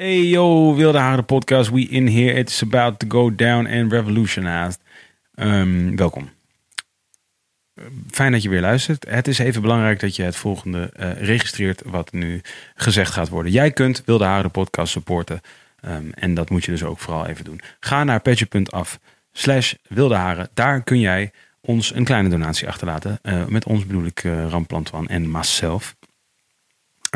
Hey yo, Wilde Haren podcast. We in here. It's about to go down and revolutionized. Um, welkom. Uh, Fijn dat je weer luistert. Het is even belangrijk dat je het volgende uh, registreert wat nu gezegd gaat worden. Jij kunt Wilde Haren podcast supporten. Um, en dat moet je dus ook vooral even doen. Ga naar petje.af slash Wilde Haren. Daar kun jij ons een kleine donatie achterlaten. Uh, met ons bedoel ik uh, Ramplantuan en Masself.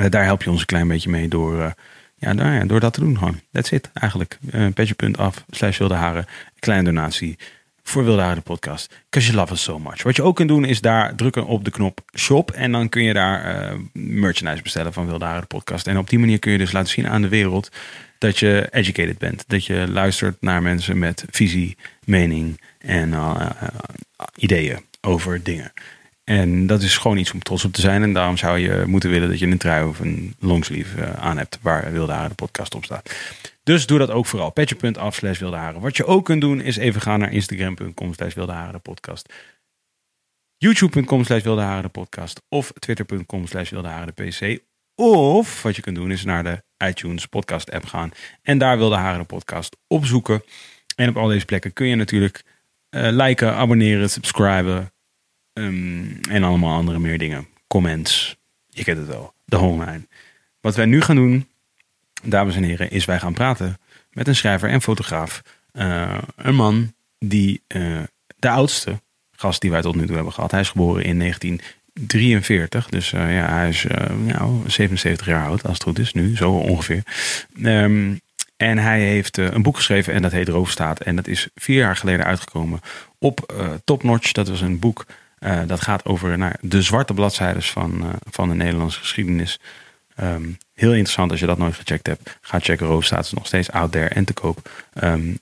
Uh, daar help je ons een klein beetje mee door, ja, nou ja, door dat te doen gewoon. That's it eigenlijk. Uh, Petje.af slash Wilde Haren. Kleine donatie voor Wilde Haren podcast. Because you love us so much. Wat je ook kunt doen is daar drukken op de knop shop. En dan kun je daar merchandise bestellen van Wilde Haren podcast. En op die manier kun je dus laten zien aan de wereld dat je educated bent. Dat je luistert naar mensen met visie, mening en uh, ideeën over dingen. En dat is gewoon iets om trots op te zijn. En daarom zou je moeten willen dat je een trui of een longsleeve uh, aan hebt waar Wilde Haren de podcast op staat. Dus doe dat ook vooral. Petje.af slash Wilde Haren. Wat je ook kunt doen is even gaan naar instagram.com slash Wilde Haren de podcast. YouTube.com slash Wilde Haren de podcast. Of Twitter.com slash Wilde Haren de PC. Of wat je kunt doen is naar de iTunes podcast app gaan. En daar Wilde Haren de podcast opzoeken. En op al deze plekken kun je natuurlijk uh, liken, abonneren, subscriben. Um, en allemaal andere meer dingen. Comments. Je kent het wel. De home Wat wij nu gaan doen, dames en heren, is wij gaan praten met een schrijver en fotograaf. Uh, een man die uh, de oudste gast die wij tot nu toe hebben gehad. Hij is geboren in 1943. Dus uh, ja, hij is nou, 77 jaar oud, als het goed is, nu, zo ongeveer. Um, en hij heeft een boek geschreven en dat heet Roofstaat. En dat is vier jaar geleden uitgekomen op Top Notch. Dat was een boek uh, dat gaat over nou, de zwarte bladzijden van, van de Nederlandse geschiedenis. Um, heel interessant als je dat nooit gecheckt hebt. Ga checken, Roofstaat is nog steeds out there en te koop. Um,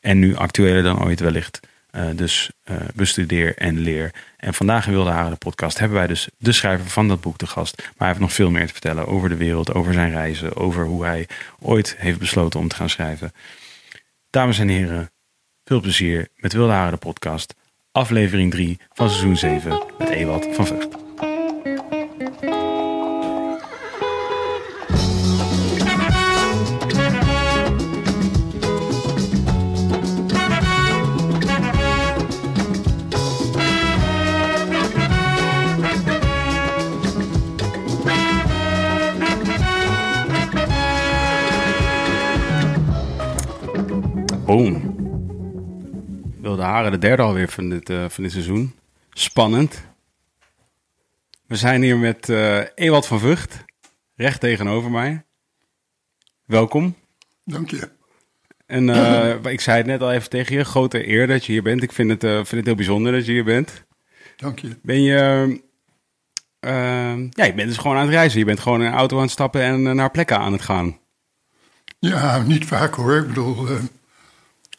en nu actueler dan ooit wellicht. Uh, dus bestudeer en leer. En vandaag in Wilde Haren de podcast hebben wij dus de schrijver van dat boek te gast. Maar hij heeft nog veel meer te vertellen over de wereld, over zijn reizen, over hoe hij ooit heeft besloten om te gaan schrijven. Dames en heren, veel plezier met Wilde Haren de podcast. Aflevering 3 van seizoen 7 met Ewald van Vught. Boom. Haren, de derde alweer van dit, uh, van dit seizoen. Spannend. We zijn hier met uh, Ewald van Vught, recht tegenover mij. Welkom. Dank je. En uh, ik zei het net al even tegen je, grote eer dat je hier bent. Ik vind het, vind het heel bijzonder dat je hier bent. Dank je. Ben je... ja, je bent dus gewoon aan het reizen. Je bent gewoon in een auto aan het stappen en naar plekken aan het gaan. Ja, niet vaak hoor. Ik bedoel,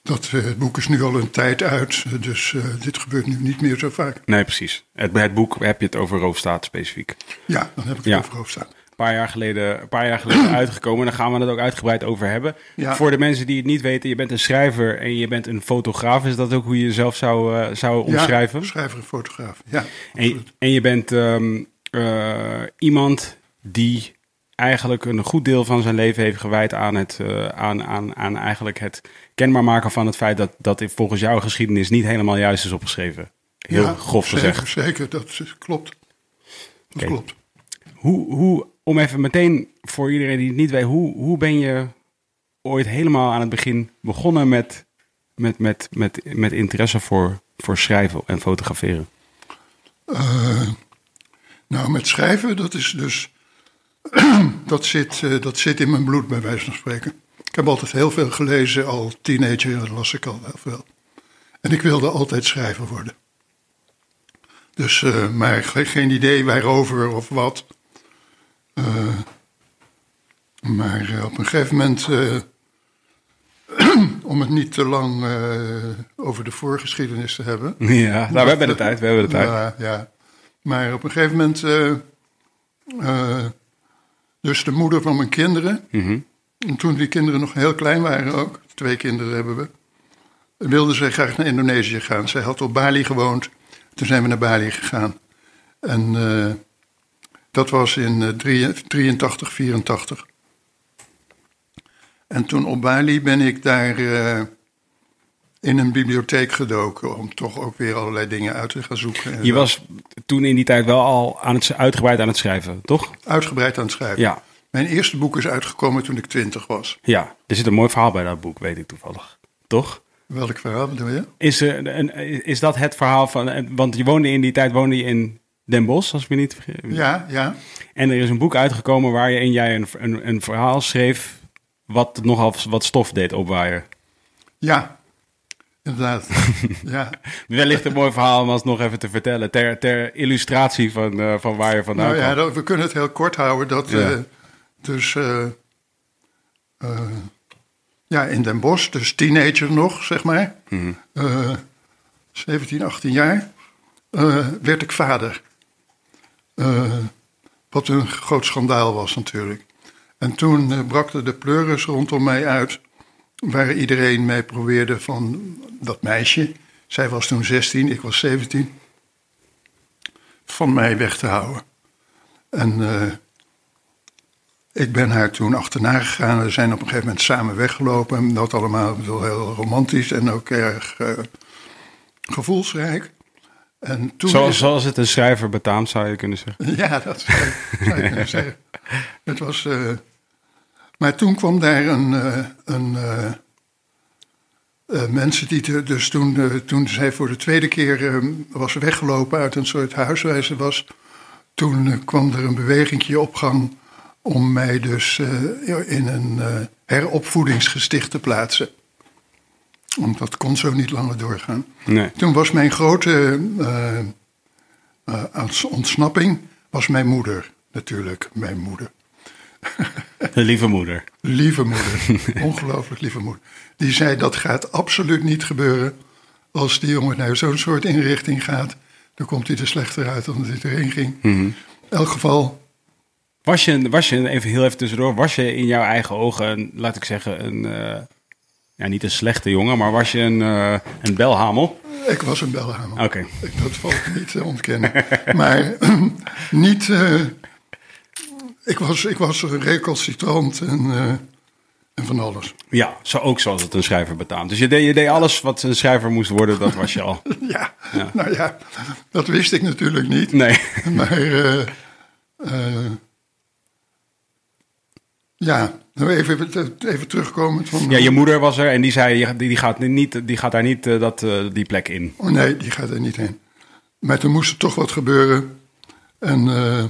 dat uh, het boek is nu al een tijd uit, dus uh, dit gebeurt nu niet meer zo vaak. Nee, precies. Het, bij het boek heb je het over Roofstaat specifiek. Ja, dan heb ik het ja. over Roofstaat. Een paar jaar geleden, een paar jaar geleden uitgekomen. Daar gaan we het ook uitgebreid over hebben. Ja. Voor de mensen die het niet weten, je bent een schrijver en je bent een fotograaf. Is dat ook hoe je jezelf zou, uh, zou omschrijven? Ja, schrijver en fotograaf, ja. En, en, je bent um, iemand die eigenlijk een goed deel van zijn leven heeft gewijd aan het, uh, aan, aan, aan eigenlijk het kenbaar maken van het feit dat, dat volgens jouw geschiedenis niet helemaal juist is opgeschreven. Heel ja, grof zeker, gezegd. Zeker, dat is, klopt. Dat okay. klopt. Hoe, hoe, om even meteen voor iedereen die het niet weet, hoe, hoe ben je ooit helemaal aan het begin begonnen met, met, met, met, met interesse voor, voor schrijven en fotograferen? Uh, nou, met schrijven, dat is dus dat, zit, uh, dat zit in mijn bloed, bij wijze van spreken. Ik heb altijd heel veel gelezen, al teenager las ik al heel veel. En ik wilde altijd schrijver worden. Dus, uh, maar geen idee waarover of wat. Uh, Maar eh, op een gegeven moment, eh, om het niet te lang eh, over de voorgeschiedenis te hebben. Ja, nou, we hebben de tijd, we hebben de tijd. Ja, ja. Maar op een gegeven moment, eh, eh, dus de moeder van mijn kinderen, Mhm. en toen die kinderen nog heel klein waren ook, twee kinderen hebben we, wilde zij graag naar Indonesië gaan. Zij had op Bali gewoond, toen zijn we naar Bali gegaan. En eh, dat was in eh, drie- 83, 84. En toen op Bali ben ik daar eh, in een bibliotheek gedoken om toch ook weer allerlei dingen uit te gaan zoeken. En Je was toen in die tijd wel al aan het, uitgebreid aan het schrijven, toch? uitgebreid aan het schrijven. Ja. Mijn eerste boek is uitgekomen toen ik twintig was. Ja, er zit een mooi verhaal bij dat boek, weet ik toevallig. Toch? Welk verhaal bedoel je? Is, er een, is dat het verhaal van... Want je woonde in die tijd woonde je in Den Bosch, als ik me niet vergis. Ja, ja. En er is een boek uitgekomen waarin jij een, een, een verhaal schreef... wat nogal wat stof deed opwaaien. Ja, inderdaad. ja. Wellicht een mooi verhaal om alsnog even te vertellen... ter, ter illustratie van, eh, van waar je vandaan Nou ja, kwam. dat- we kunnen het heel kort houden. Dat, Ja. eh, dus eh, ja, in Den Bosch, dus teenager nog, zeg maar. Mhm. Eh, 17, 18 jaar, werd ik vader. Wat een groot schandaal was natuurlijk. En toen brakten de pleuris rondom mij uit, waar iedereen mij probeerde van dat meisje, zij was toen 16, ik was 17, van mij weg te houden. En eh, ik ben haar toen achterna gegaan. We zijn op een gegeven moment samen weggelopen. En dat allemaal heel romantisch en ook erg eh, gevoelsrijk. En toen Zoals, is- zoals het een schrijver betaamt, zou je kunnen zeggen. ja, dat zou je, zou je kunnen zeggen. Het was, eh, maar toen kwam daar een, eh, een eh, eh, mensen die te- dus toen, toen zij voor de tweede keer was weggelopen uit een soort huis waar ze was, toen kwam er een bewegingje op gang om mij dus in een heropvoedingsgesticht te plaatsen. Want dat kon zo niet langer doorgaan. Nee. Toen was mijn grote als ontsnapping was mijn moeder, natuurlijk, mijn moeder. Lieve moeder. Lieve moeder, ongelooflijk lieve moeder. Die zei dat gaat absoluut niet gebeuren als die jongen naar zo'n soort inrichting gaat. Dan komt hij er slechter uit dan dat hij erin ging. In elk geval, Was je, was je, even heel even tussendoor, was je in jouw eigen ogen, laat ik zeggen, een, eh, ja, niet een slechte jongen, maar was je een, eh, een belhamel? ik was een belhamel. Oké. Ik- Dat valt niet te ontkennen. maar niet. eh, ik, was, ik was een recalcitrant en, eh, en van alles. Ja, zo ook zoals het een schrijver betaamt. Dus je deed, je deed alles wat een schrijver moest worden, dat was je al. Ja, Ja. nou ja, dat wist ik natuurlijk niet. Nee. Maar eh, eh, ja, nou even, even terugkomen van. Ja, je moeder was er en die zei, die, die, gaat, niet, die gaat daar niet dat, die plek in. Oh nee, die gaat er niet heen. Maar toen moest er toch wat gebeuren. En eh,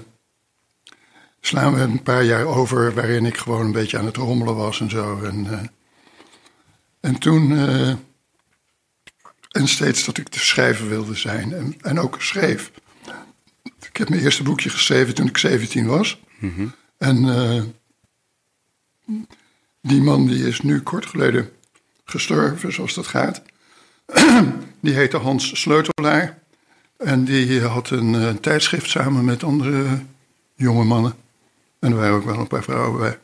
slaan we een paar jaar over waarin ik gewoon een beetje aan het rommelen was en zo. En, eh, en toen. eh, en steeds dat ik de schrijver wilde zijn. En, en ook schreef. Ik heb mijn eerste boekje geschreven toen ik 17 was. En eh, die man die is nu kort geleden gestorven, zoals dat gaat. Die heette Hans Sleutelaar. En die had een eh, tijdschrift samen met andere jonge mannen. En er waren ook wel een paar vrouwen bij.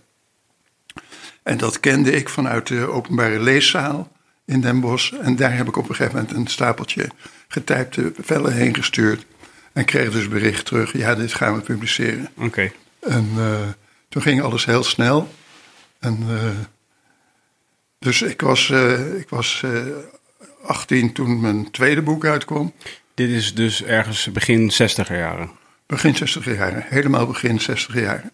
En dat kende ik vanuit de openbare leeszaal in Den Bosch. En daar heb ik op een gegeven moment een stapeltje getypte vellen heen gestuurd. En kreeg dus bericht terug, ja, dit gaan we publiceren. Oké. En eh, toen ging alles heel snel. En, eh, dus ik was, eh, ik was eh 18 toen mijn tweede boek uitkwam. Dit is dus ergens begin 60er jaren. Begin 60 jaar, helemaal begin 60 jaar.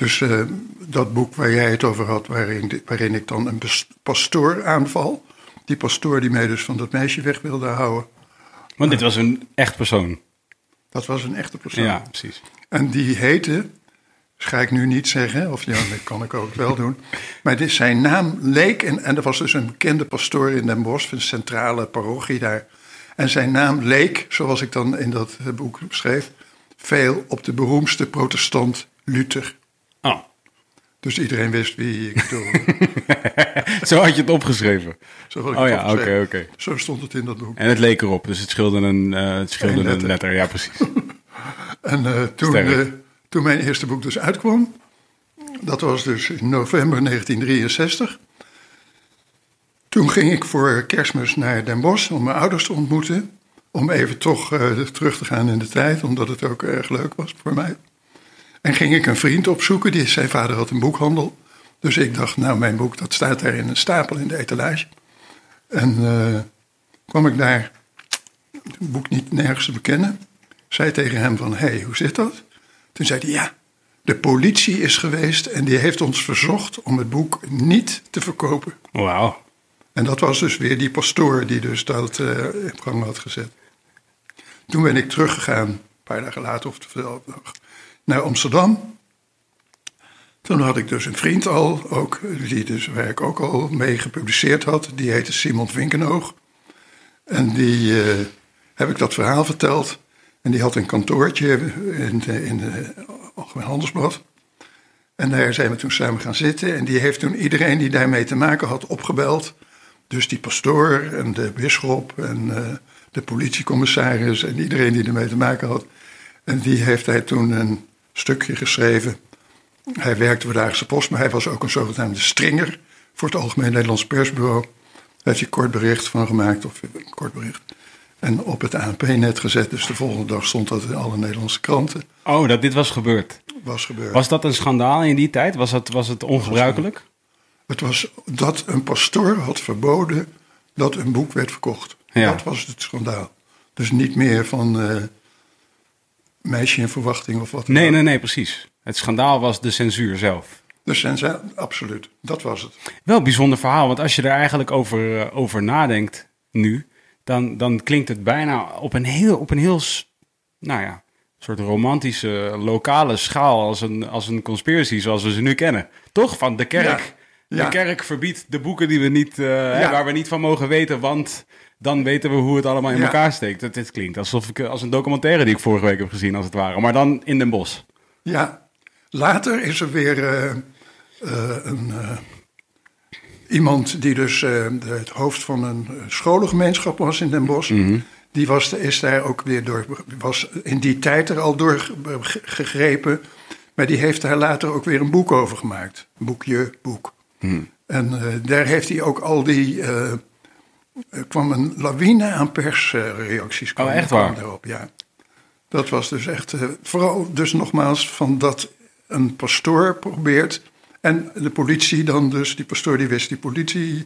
Dus eh, dat boek waar jij het over had, waarin, waarin ik dan een pastoor aanval. Die pastoor die mij dus van dat meisje weg wilde houden. Want dit was een echt persoon. Dat was een echte persoon. Ja, precies. En die heette, dat ga ik nu niet zeggen, of ja, dat kan ik ook wel doen. Maar dit, zijn naam leek, en, en er was dus een bekende pastoor in Den Bosch, een centrale parochie daar. En zijn naam leek, zoals ik dan in dat boek schreef, veel op de beroemdste protestant Luther. Dus iedereen wist wie ik bedoelde. Zo had je het opgeschreven. Zo had ik Oh het ja, oké, oké. Zo stond het in dat boek. En het leek erop, dus het scheelde een, eh, het scheelde Eén een letter. letter. Ja, precies. En eh, toen, eh, toen mijn eerste boek dus uitkwam, dat was dus in november 1963. Toen ging ik voor kerstmis naar Den Bosch om mijn ouders te ontmoeten. Om even toch terug te gaan in de tijd, omdat het ook erg leuk was voor mij. En ging ik een vriend opzoeken, die, zijn vader had een boekhandel. Dus ik dacht, nou mijn boek dat staat daar in een stapel in de etalage. En eh, kwam ik daar, het boek niet nergens te bekennen. Zei tegen hem van, hé, hey, hoe zit dat? Toen zei hij, ja, de politie is geweest en die heeft ons verzocht om het boek niet te verkopen. Wauw. En dat was dus weer die pastoor die dus dat eh, in gang had gezet. Toen ben ik teruggegaan, een paar dagen later of dezelfde dag, naar Amsterdam. Toen had ik dus een vriend al, ook, die dus, waar ik ook al mee gepubliceerd had. Die heette Simon Vinkenoog. En die eh, heb ik dat verhaal verteld. En die had een kantoortje in in de Algemeen Handelsblad. En daar zijn we toen samen gaan zitten. En die heeft toen iedereen die daarmee te maken had opgebeld. Dus die pastoor en de bisschop en eh, de politiecommissaris en iedereen die ermee te maken had. En die heeft hij toen een stukje geschreven. Hij werkte voor de Haagse Post, maar hij was ook een zogenaamde stringer voor het Algemeen Nederlands Persbureau. Daar heeft hij kort bericht van gemaakt, of een kort bericht. En op het ANP-net gezet, dus de volgende dag stond dat in alle Nederlandse kranten. Oh, dat dit was gebeurd. Was gebeurd. Was dat een schandaal in die tijd? Was het, was het ongebruikelijk? Het was dat een pastoor had verboden dat een boek werd verkocht. Ja. Dat was het schandaal. Dus niet meer van eh, meisje in verwachting of wat. Nee, nee, nee, precies. Het schandaal was de censuur zelf. Zijn ze, absoluut, dat was het. Wel een bijzonder verhaal, want als je er eigenlijk over, eh, over nadenkt nu, dan, dan klinkt het bijna op een heel, op een heel, nou ja, soort romantische lokale schaal als een, als een conspiracy zoals we ze nu kennen. Toch? Van de kerk. Ja. Ja. De kerk verbiedt de boeken die we niet, eh, hè, waar we niet van mogen weten, want dan weten we hoe het allemaal in Ja. elkaar steekt. Het, het klinkt alsof ik, als een documentaire die ik vorige week heb gezien, als het ware. Maar dan in Den Bosch. Ja, later is er weer eh, eh, een, eh, iemand die dus eh, de- het hoofd van een eh, scholengemeenschap was in Den Bosch. Die was, is daar ook weer door, was in die tijd er al door ge- ge- gegrepen. Maar die heeft daar later ook weer een boek over gemaakt. Boekje, boek. En eh, daar heeft hij ook al die. Er kwam een lawine aan persreacties. Oh, echt waar? Daarop, ja. Dat was dus echt, eh, vooral dus nogmaals van dat een pastoor probeert en de politie dan dus, die pastoor die wist die politie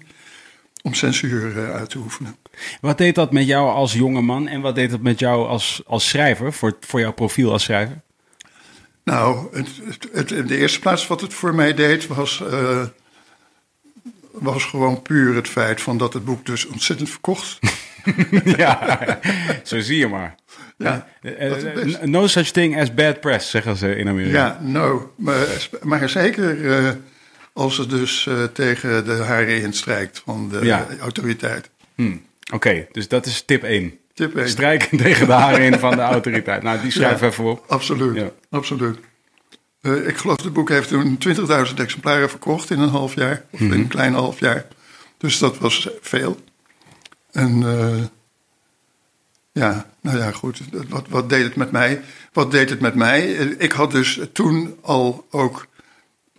om censuur eh, uit te oefenen. Wat deed dat met jou als jonge man en wat deed dat met jou als, als schrijver, voor, voor jouw profiel als schrijver? Nou, het, het, het- in de eerste plaats wat het voor mij deed was, eh, was gewoon puur het feit van dat het boek dus ontzettend verkocht. ja, zo zie je maar. Ja, Eh, eh, no such thing as bad press, zeggen ze in Amerika. Ja, nou, maar, maar zeker eh, als het dus tegen de haren instrijkt van de Ja. autoriteit. Hm, Oké, dus dat is tip 1. Tip één. Strijken tegen de haren in van de autoriteit. Nou, die schrijf Ja. even op. Absoluut, Ja. absoluut. Eh, ik geloof het boek heeft toen 20.000 exemplaren verkocht in een half jaar. Of in Mhm. een klein half jaar. Dus dat was veel. En eh, ja, nou ja, goed. Wat, wat deed het met mij? Wat deed het met mij? Ik had dus toen al ook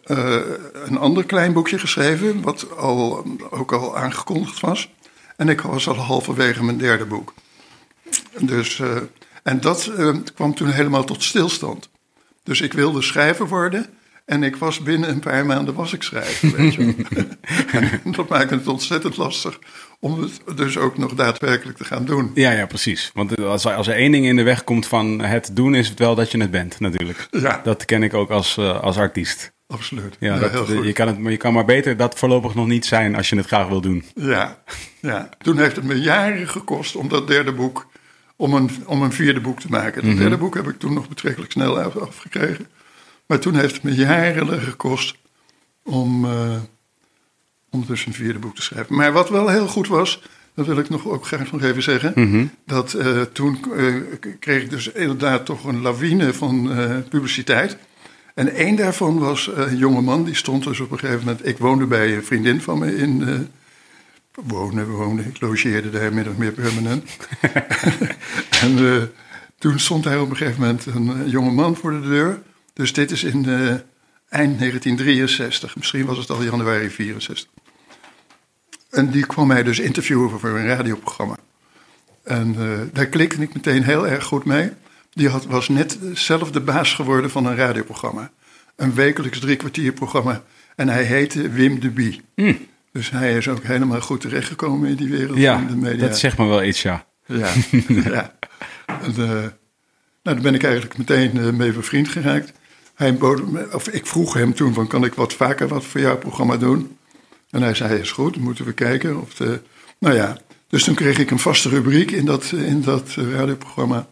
eh, een ander klein boekje geschreven. Wat al, ook al aangekondigd was. En ik was al halverwege mijn derde boek. Dus, en dat kwam toen helemaal tot stilstand. Dus ik wilde schrijver worden. En ik was binnen een paar maanden was ik schrijver, weet je. dat maakte het ontzettend lastig om het dus ook nog daadwerkelijk te gaan doen. Ja, ja, precies. Want als, als er één ding in de weg komt van het doen, is het wel dat je het bent, natuurlijk. Ja. Dat ken ik ook als, eh, als artiest. Absoluut. Ja, Ja, dat, heel goed. je, kan het, maar je kan maar beter dat voorlopig nog niet zijn als je het graag wil doen. Ja, ja. Toen heeft het me jaren gekost om dat derde boek, om een, om een vierde boek te maken. Mhm. Dat derde boek heb ik toen nog betrekkelijk snel af- afgekregen. Maar toen heeft het me jaren gekost om, eh, om dus een vierde boek te schrijven. Maar wat wel heel goed was, dat wil ik nog ook graag nog even zeggen. Mhm. Dat eh, toen eh, kreeg ik dus inderdaad toch een lawine van publiciteit. En één daarvan was een jonge man, die stond dus op een gegeven moment... Ik woonde bij een vriendin van me in... Uh, wonen, ik logeerde daar min of meer permanent. en uh, toen stond hij op een gegeven moment een jonge man voor de deur. Dus dit is in eind 1963, misschien was het al januari 64. En die kwam mij dus interviewen voor een radioprogramma. En daar klikte ik meteen heel erg goed mee die had, was net zelf de baas geworden van een radioprogramma. Een wekelijks drie kwartier programma. En hij heette Wim de Bie. Mm. Dus hij is ook helemaal goed terechtgekomen in die wereld ja, van de media. dat zegt me wel iets, ja. Ja, ja. En, uh, nou, daar ben ik eigenlijk meteen uh, mee bevriend geraakt. Hij bood, of ik vroeg hem toen van, kan ik wat vaker wat voor jouw programma doen? En hij zei, is goed, moeten we kijken. Of de, nou ja, dus toen kreeg ik een vaste rubriek in dat, in dat radioprogramma.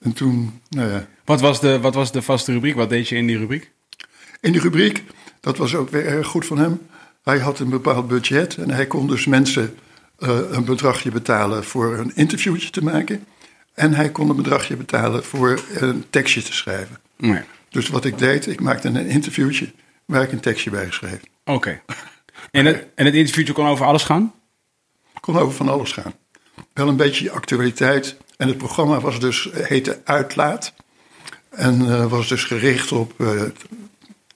En toen, nou ja. Wat was, de, wat was de vaste rubriek? Wat deed je in die rubriek? In die rubriek, dat was ook weer erg goed van hem. Hij had een bepaald budget en hij kon dus mensen uh, een bedragje betalen voor een interviewtje te maken. En hij kon een bedragje betalen voor een tekstje te schrijven. Nee. Dus wat ik deed, ik maakte een interviewtje waar ik een tekstje bij schreef. Oké. En, het, en het interviewtje kon over alles gaan? Kon over van alles gaan. Wel een beetje actualiteit, en het programma was dus, heette Uitlaat. En uh, was dus gericht op uh,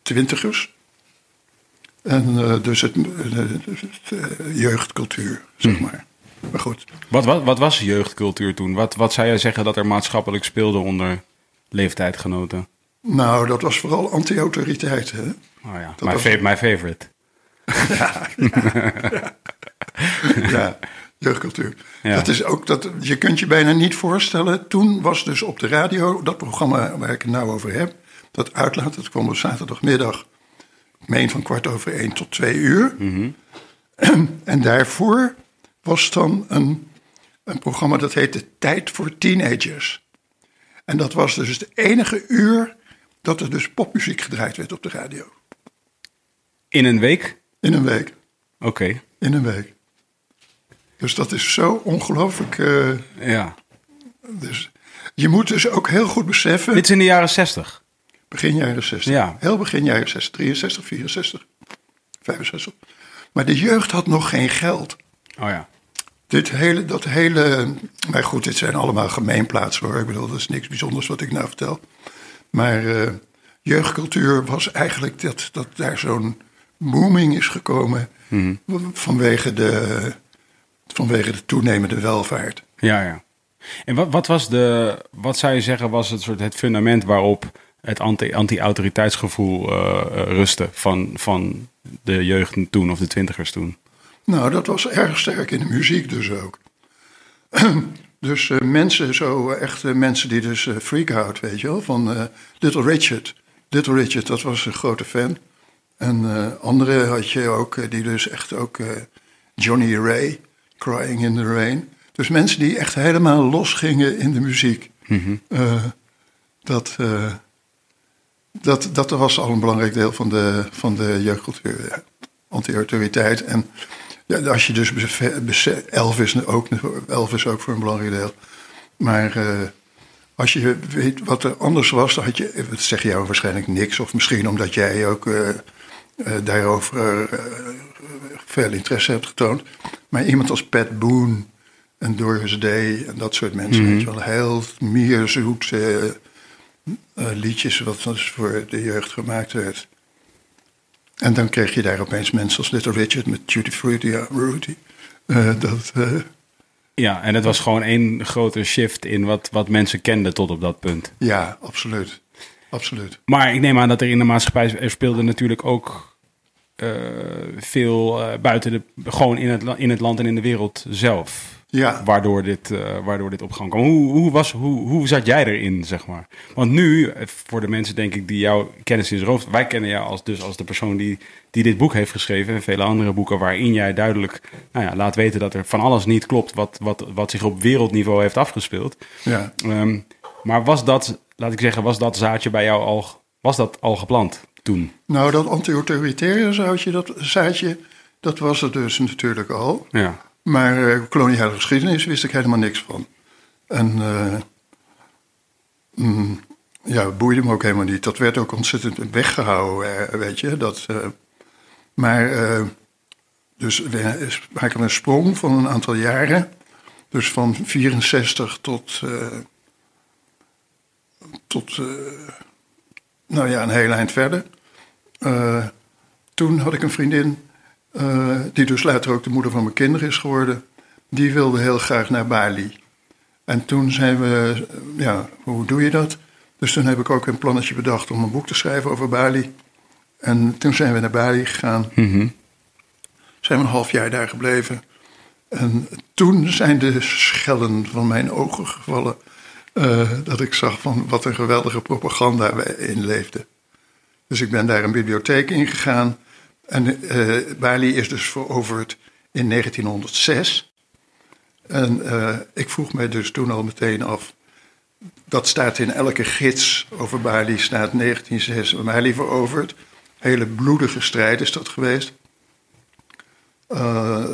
twintigers. En uh, dus het, jeugdcultuur, zeg hm. maar. Maar goed. Wat, wat, wat was jeugdcultuur toen? Wat, wat zou jij zeggen dat er maatschappelijk speelde onder leeftijdgenoten? Nou, dat was vooral anti-autoriteit. Hè? Oh ja, my, was... my favorite. ja, ja. ja jeugdcultuur. Dat is ook dat, je kunt je bijna niet voorstellen. Toen was dus op de radio, dat programma waar ik het nou over heb, dat uitlaat, dat kwam op zaterdagmiddag, ik meen van kwart over één tot twee uur. En daarvoor was dan een, een programma dat heette Tijd voor Teenagers. En dat was dus het enige uur dat er dus popmuziek gedraaid werd op de radio. In een week? In een week. Oké. In een week. Dus dat is zo ongelooflijk. Uh, ja. Dus je moet dus ook heel goed beseffen. Dit is in de jaren 60. Begin jaren 60. Ja. Heel begin jaren 60. 63, 64, 65. Maar de jeugd had nog geen geld. Oh ja. Dit hele, dat hele. Maar goed, dit zijn allemaal gemeenplaatsen hoor. Ik bedoel, dat is niks bijzonders wat ik nou vertel. Maar uh, jeugdcultuur was eigenlijk dat, dat daar zo'n booming is gekomen. Mm. Vanwege de vanwege de toenemende welvaart. Ja, ja. En wat, wat was de, wat zou je zeggen, was het soort het fundament waarop het anti-autoriteitsgevoel uh, rustte van, van de jeugd toen of de twintigers toen? Nou, dat was erg sterk in de muziek dus ook. dus uh, mensen, zo echt mensen die dus freak out, weet je wel, van Little Richard. Little Richard, dat was een grote fan. En andere had je ook, die dus echt ook Johnny Ray. Crying in the Rain. Dus mensen die echt helemaal losgingen in de muziek. Mm dat, dat, dat was al een belangrijk deel van de, van de jeugdcultuur. Anti-autoriteit. En ja, als je dus Elvis ook, Elvis ook voor een belangrijk deel. Maar uh, als je weet wat er anders was, dan had je, dat zeg jou waarschijnlijk niks. Of misschien omdat jij ook uh, daarover veel interesse hebt getoond. Maar iemand als Pat Boone en Doris Day en dat soort mensen, mm weet je wel, heel mierzoet uh, liedjes wat dus voor de jeugd gemaakt werd. En dan kreeg je daar opeens mensen als Little Richard met Tutti Frutti, ja, Rudy. Uh, dat, uh, ja, en het was gewoon één grote shift in wat, wat mensen kenden tot op dat punt. Ja, absoluut. absoluut. Maar ik neem aan dat er in de maatschappij er speelde natuurlijk ook uh, veel buiten de, gewoon in het, in het land en in de wereld zelf. Ja. Waardoor dit, uh, waardoor dit op gang kwam. Hoe, hoe, was, hoe, hoe zat jij erin, zeg maar? Want nu, voor de mensen denk ik die jouw kennis is hoofd... wij kennen jou als, dus als de persoon die, die dit boek heeft geschreven... en vele andere boeken waarin jij duidelijk nou ja, laat weten... dat er van alles niet klopt wat, wat, wat zich op wereldniveau heeft afgespeeld. Ja. Um, maar was dat, laat ik zeggen, was dat zaadje bij jou al, was dat al geplant? toen? Nou, dat anti-autoritaire zaadje, dat, zaadje, dat was er dus natuurlijk al. Ja. Maar uh, koloniale geschiedenis wist ik helemaal niks van. En uh, ja, boeide me ook helemaal niet. Dat werd ook ontzettend weggehouden, eh, weet je. Dat, eh, maar, eh, dus maken een sprong van een aantal jaren. Dus van 64 tot, eh, tot eh, nou ja, een heel eind verder. Eh, toen had ik een vriendin, eh, die dus later ook de moeder van mijn kinderen is geworden. Die wilde heel graag naar Bali. En toen zijn we, ja, hoe doe je dat? Dus toen heb ik ook een plannetje bedacht om een boek te schrijven over Bali. En toen zijn we naar Bali gegaan. Zijn we een half jaar daar gebleven. En toen zijn de schellen van mijn ogen gevallen. eh, dat ik zag van wat een geweldige propaganda we in leefde. Dus ik ben daar een bibliotheek ingegaan. En eh, Bali is dus veroverd in 1906. En eh, ik vroeg mij dus toen al meteen af. Dat staat in elke gids over Bali, staat 1906 Bali veroverd. Hele bloedige strijd is dat geweest. Eh,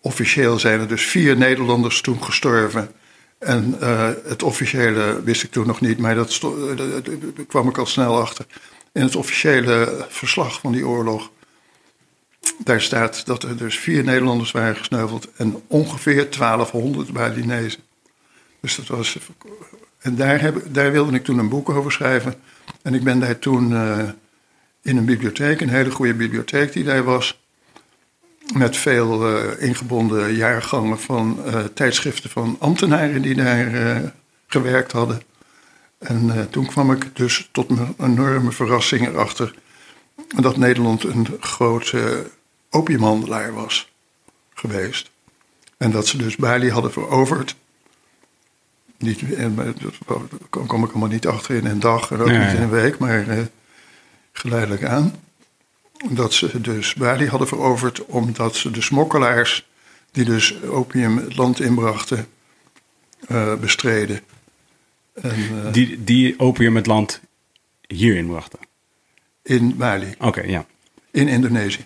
officieel zijn er dus vier Nederlanders toen gestorven. En het officiële wist ik toen nog niet, maar dat kwam ik al snel achter. In het officiële verslag van die oorlog, daar staat dat er dus vier Nederlanders waren gesneuveld en ongeveer 1200 Balinezen. Dus dat was. En daar, heb, daar wilde ik toen een boek over schrijven. En ik ben daar toen eh, in een bibliotheek, een hele goede bibliotheek die daar was. Met veel eh, ingebonden jaargangen van eh, tijdschriften van ambtenaren die daar gewerkt hadden. En eh, toen kwam ik dus tot mijn enorme verrassing erachter dat Nederland een grote opiumhandelaar was geweest. En dat ze dus Bali hadden veroverd. Niet, en, dat kom kom ik allemaal niet achter in een dag en ook niet in een week, maar eh, geleidelijk aan. Dat ze dus Bali hadden veroverd omdat ze de smokkelaars, die dus opium het land inbrachten, eh, bestreden. En, eh, Die, die opium het land hierin brachten. in Bali. Oké, ja. in Indonesië.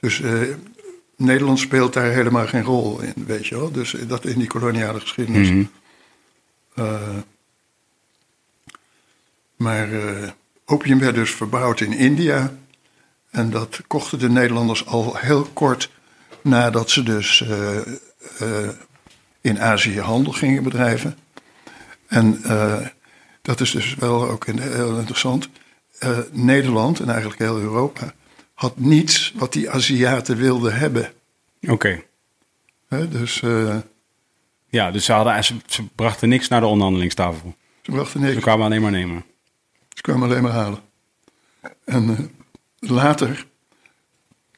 Dus eh, Nederland speelt daar helemaal geen rol in, weet je wel. Dus dat in die koloniale geschiedenis. Mhm. Eh, maar eh, opium werd dus verbouwd in India. En dat kochten de Nederlanders al heel kort nadat ze dus eh, eh, in Azië handel gingen bedrijven. En eh, dat is dus wel ook in- heel interessant. Eh, Nederland en eigenlijk heel Europa had niets wat die Aziaten wilden hebben. Oké. Dus eh, Ja, dus ze, hadden, ze, ze brachten niks naar de onderhandelingstafel. ze brachten Ze niks. kwamen alleen maar nemen. Ze kwamen alleen maar halen. En later.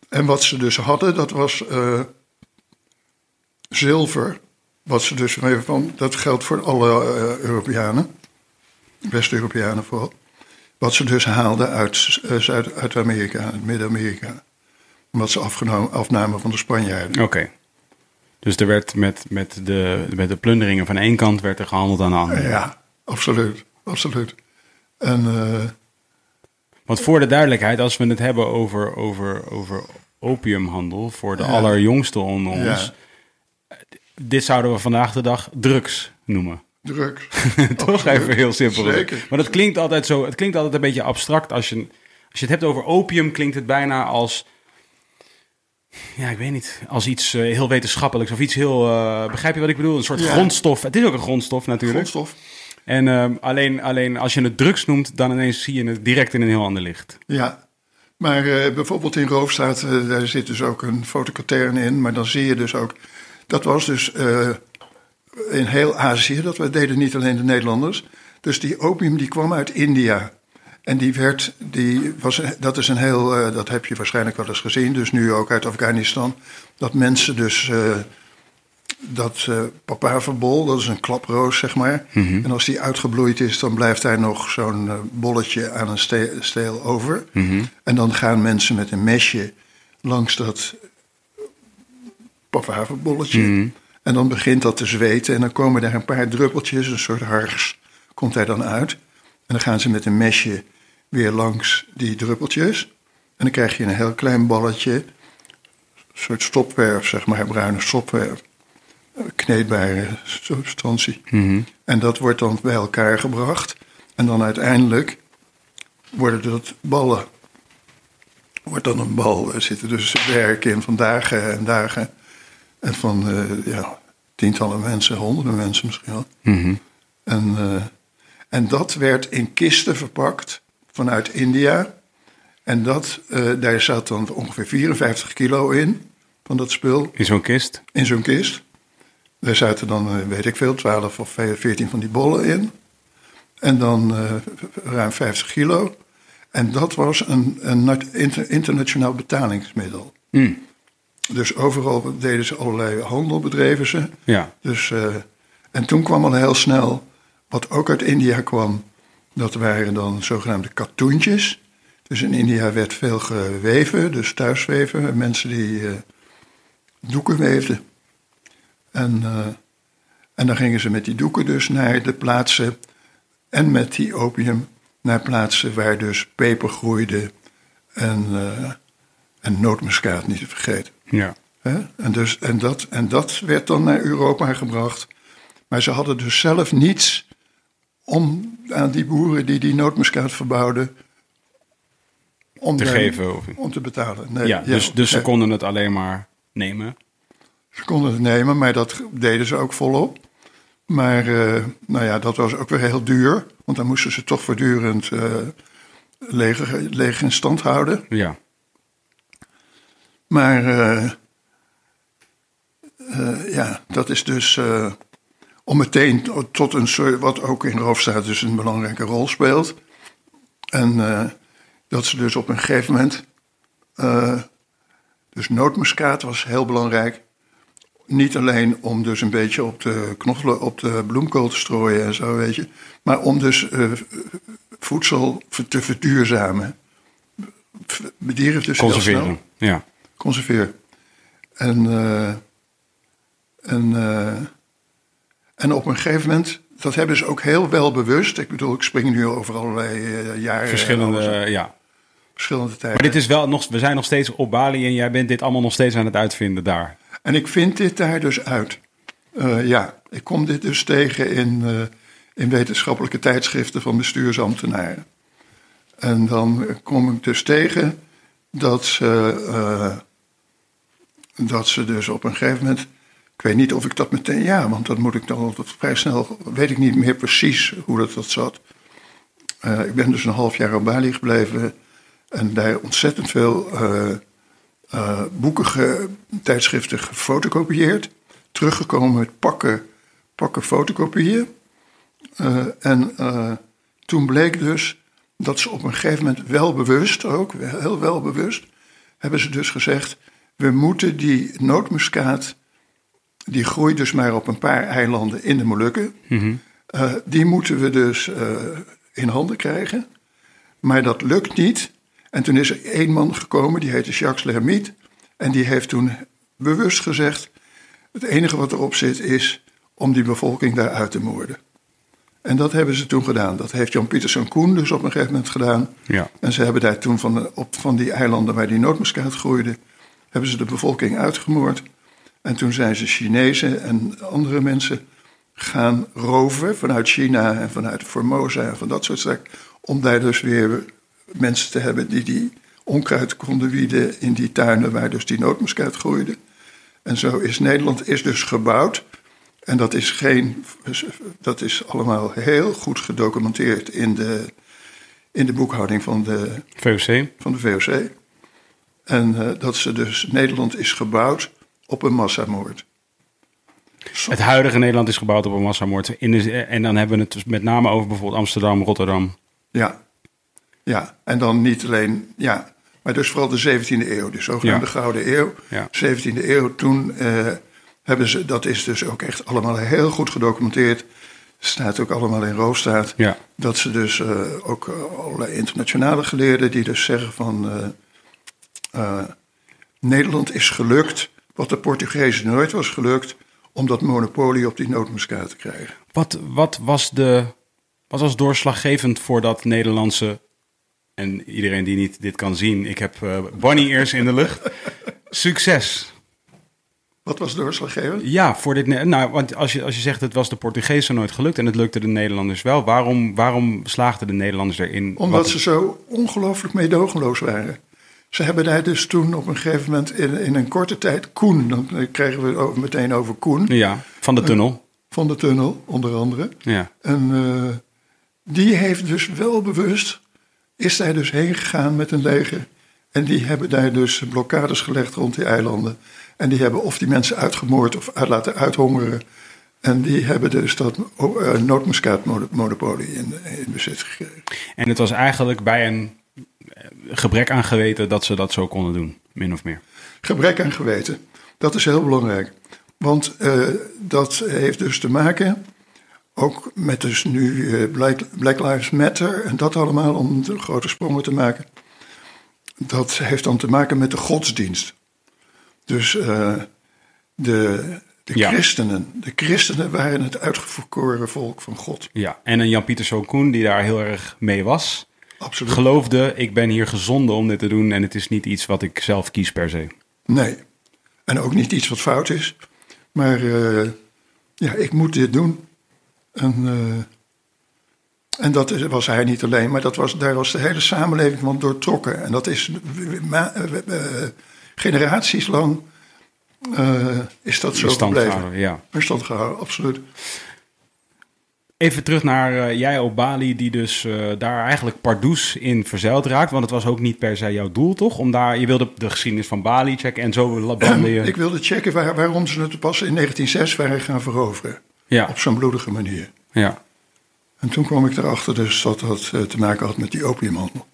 En wat ze dus hadden, dat was zilver. Wat ze dus even van. Dat geldt voor alle eh, Europeanen. West-Europeanen vooral. Wat ze dus haalden uit, eh, Zuid- uit Amerika, uit Midden-Amerika. Wat ze afgenomen, afnamen van de Spanjaarden. Oké. Dus er werd met, met, de, met de plunderingen van één kant werd er gehandeld aan de andere. Ja, absoluut. Absoluut. En eh, Want voor de duidelijkheid, als we het hebben over, over, over opiumhandel voor de allerjongste onder ons. Ja. Dit zouden we vandaag de dag drugs noemen. drugs. Toch Absoluut. even heel simpel. Zeker. Maar dat klinkt altijd zo. Het klinkt altijd een beetje abstract. Als je, als je het hebt over opium, klinkt het bijna als. Ja, ik weet niet. Als iets eh, heel wetenschappelijks of iets heel. eh, begrijp je wat ik bedoel? Een soort Ja. grondstof. Het is ook een grondstof natuurlijk. Grondstof. En ehm, alleen, alleen als je het drugs noemt, dan ineens zie je het direct in een heel ander licht. Ja, maar eh, bijvoorbeeld in Roofstraat, eh, daar zit dus ook een fotokatern in. Maar dan zie je dus ook, dat was dus eh, in heel Azië, dat we deden niet alleen de Nederlanders. Dus die opium die kwam uit India. En die werd, die was, dat is een heel, eh, dat heb je waarschijnlijk wel eens gezien, dus nu ook uit Afghanistan. Dat mensen dus, eh, dat eh papaverbol, dat is een klaproos zeg maar. En als die uitgebloeid is, dan blijft daar nog zo'n bolletje aan een ste- steel over. En dan gaan mensen met een mesje langs dat papaverbolletje. En dan begint dat te zweten en dan komen daar een paar druppeltjes, een soort hars, komt daar dan uit. En dan gaan ze met een mesje weer langs die druppeltjes. En dan krijg je een heel klein balletje, een soort stopwerf, zeg maar, bruine stopwerf. Een Kneedbare substantie. En dat wordt dan bij elkaar gebracht. En dan uiteindelijk worden dat ballen. Wordt dan een bal. Er zitten dus werken in van dagen en dagen. En van eh, ja, tientallen mensen, honderden mensen misschien wel. En, eh, en dat werd in kisten verpakt vanuit India. En dat, eh, daar zat dan ongeveer 54 kilo in van dat spul In zo'n kist. in zo'n kist. Daar zaten dan, weet ik veel, 12 of 14 van die bollen in. En dan ruim 50 kilo. En dat was een, een nat- inter- internationaal betalingsmiddel. Dus overal deden ze allerlei handel, bedreven ze. Ja. Dus, eh, en toen kwam al heel snel, wat ook uit India kwam, dat waren dan zogenaamde katoentjes. Dus in India werd veel geweven, dus thuisweven, mensen die eh, doeken weefden. En, eh, en dan gingen ze met die doeken dus naar de plaatsen en met die opium naar plaatsen waar dus peper groeide en, en nootmuskaat niet te vergeten. Ja. En, dus, en, dat, en dat werd dan naar Europa gebracht. Maar ze hadden dus zelf niets om aan die boeren die die nootmuskaat verbouwden... Om Te geven. Of... Om te betalen. Nee, Ja, dus, dus ze konden het alleen maar nemen. Ze konden het nemen, maar dat deden ze ook volop. Maar eh, nou ja, dat was ook weer heel duur. Want dan moesten ze toch voortdurend leeg, leeg in stand houden. Ja. Maar eh, eh, ja, dat is dus eh, om meteen tot een soort, wat ook in Roofstaat dus een belangrijke rol speelt. En dat ze dus op een gegeven moment, dus nootmuskaat was heel belangrijk. Niet alleen om dus een beetje op de knoffelen, op de bloemkool te strooien en zo, weet je. Maar om dus voedsel te verduurzamen. Bedieren dus Conserveren. Ja. Conserveer. En, eh, en, eh, en op een gegeven moment, dat hebben ze ook heel wel bewust. Ik bedoel, ik spring nu over allerlei eh, jaren. Verschillende, ja. verschillende tijden. Maar dit is wel nog, we zijn nog steeds op Bali en jij bent dit allemaal nog steeds aan het uitvinden daar. En ik vind dit daar dus uit. Ja, ik kom dit dus tegen in, in wetenschappelijke tijdschriften van bestuursambtenaren. En dan kom ik dus tegen dat ze, dat ze dus op een gegeven moment. Ik weet niet of ik dat meteen. Ja, want dat moet ik dan altijd vrij snel. Weet ik niet meer precies hoe dat, dat zat. Eh, ik ben dus een half jaar op Bali gebleven. En daar ontzettend veel eh, eh, boeken, tijdschriften gefotocopieerd. Teruggekomen met pakken, pakken fotocopieën. En toen bleek dus dat ze op een gegeven moment wel bewust ook, heel wel bewust, hebben ze dus gezegd: we moeten die nootmuskaat, die groeit dus maar op een paar eilanden in de Molukken, eh, die moeten we dus eh, in handen krijgen. Maar dat lukt niet. En toen is er één man gekomen, die heette Jacques Lermite. En die heeft toen bewust gezegd: het enige wat erop zit is om die bevolking daar uit te moorden. En dat hebben ze toen gedaan. Dat heeft Jan Pieterszoon Koen dus op een gegeven moment gedaan. Ja. En ze hebben daar toen van, de- op, van die eilanden waar die nootmuskaat groeide, hebben ze de bevolking uitgemoord. En toen zijn ze Chinezen en andere mensen gaan roven vanuit China en vanuit Formosa en van dat soort zaken. Om daar dus weer mensen te hebben die die onkruid konden wieden in die tuinen waar dus die nootmuskaat groeide. En zo is Nederland is dus gebouwd. En dat is, geen, dat is allemaal heel goed gedocumenteerd in de, in de boekhouding van de, VOC. van de VOC. En eh, dat ze dus, Nederland is gebouwd op een massamoord. Het huidige Nederland is gebouwd op een massamoord. In de, en dan hebben we het dus met name over bijvoorbeeld Amsterdam, Rotterdam. Ja. Ja, en dan niet alleen, ja, maar dus vooral de 17e eeuw, de zogenaamde Ja. Gouden Eeuw. Ja. 17e eeuw, toen eh, hebben ze, dat is dus ook echt allemaal heel goed gedocumenteerd. Staat ook allemaal in Roofstaat. Ja. Dat ze dus eh, ook allerlei internationale geleerden die dus zeggen van eh, Nederland is gelukt, wat de Portugezen nooit was gelukt, om dat monopolie op die nootmuskaat te krijgen. Wat, wat, was de, wat was doorslaggevend voor dat Nederlandse... En iedereen die niet dit kan zien, ik heb eh bunny ears in de lucht. Succes. Wat was doorslaggevend? Ja, voor dit. Nou, want als je, als je zegt het was de Portugezen nooit gelukt en het lukte de Nederlanders wel, waarom, waarom slaagden de Nederlanders erin? Omdat Wat- ze zo ongelooflijk meedogenloos waren. Ze hebben daar dus toen op een gegeven moment in, in een korte tijd Koen, dan eh, kregen we het over, meteen over Koen Ja, van de tunnel. van de tunnel, onder andere. Ja. En eh, die heeft dus wel bewust, is daar dus heen gegaan met een leger. En die hebben daar dus blokkades gelegd rond die eilanden. En die hebben of die mensen uitgemoord of uit laten uithongeren. En die hebben dus dat uh, nootmuskaatmonopolie in, in bezit gekregen. En het was eigenlijk bij een eh, gebrek aan geweten dat ze dat zo konden doen, min of meer. Gebrek aan geweten, dat is heel belangrijk. Want uh, dat heeft dus te maken ook met dus nu uh, Black, Black Lives Matter en dat allemaal om de grote sprongen te maken. Dat heeft dan te maken met de godsdienst. Dus uh, de, de ja. christenen. De christenen waren het uitgeverkoren volk van God. Ja, en een Jan-Pieter Koen die daar heel erg mee was. Absoluut. Geloofde, ik ben hier gezonden om dit te doen en het is niet iets wat ik zelf kies per se. Nee, en ook niet iets wat fout is. Maar uh, ja, ik moet dit doen. En, uh, en dat was hij niet alleen, maar dat was, daar was de hele samenleving van doortrokken. En dat is uh, generaties lang is dat zo gebleven. Gehouden, ja. In stand gehouden, absoluut. Even terug naar uh, jij op Bali, die dus uh, daar eigenlijk pardoes in verzeild raakt. Want het was ook niet per se jouw doel, toch? Om daar, je wilde de geschiedenis van Bali checken en zo je... Ik wilde checken waar, waarom ze het pas in 1906 waren gaan veroveren. Ja. Op zo'n bloedige manier. Ja. En toen kwam ik erachter dus dat dat uh, te maken had met die opiumhandel.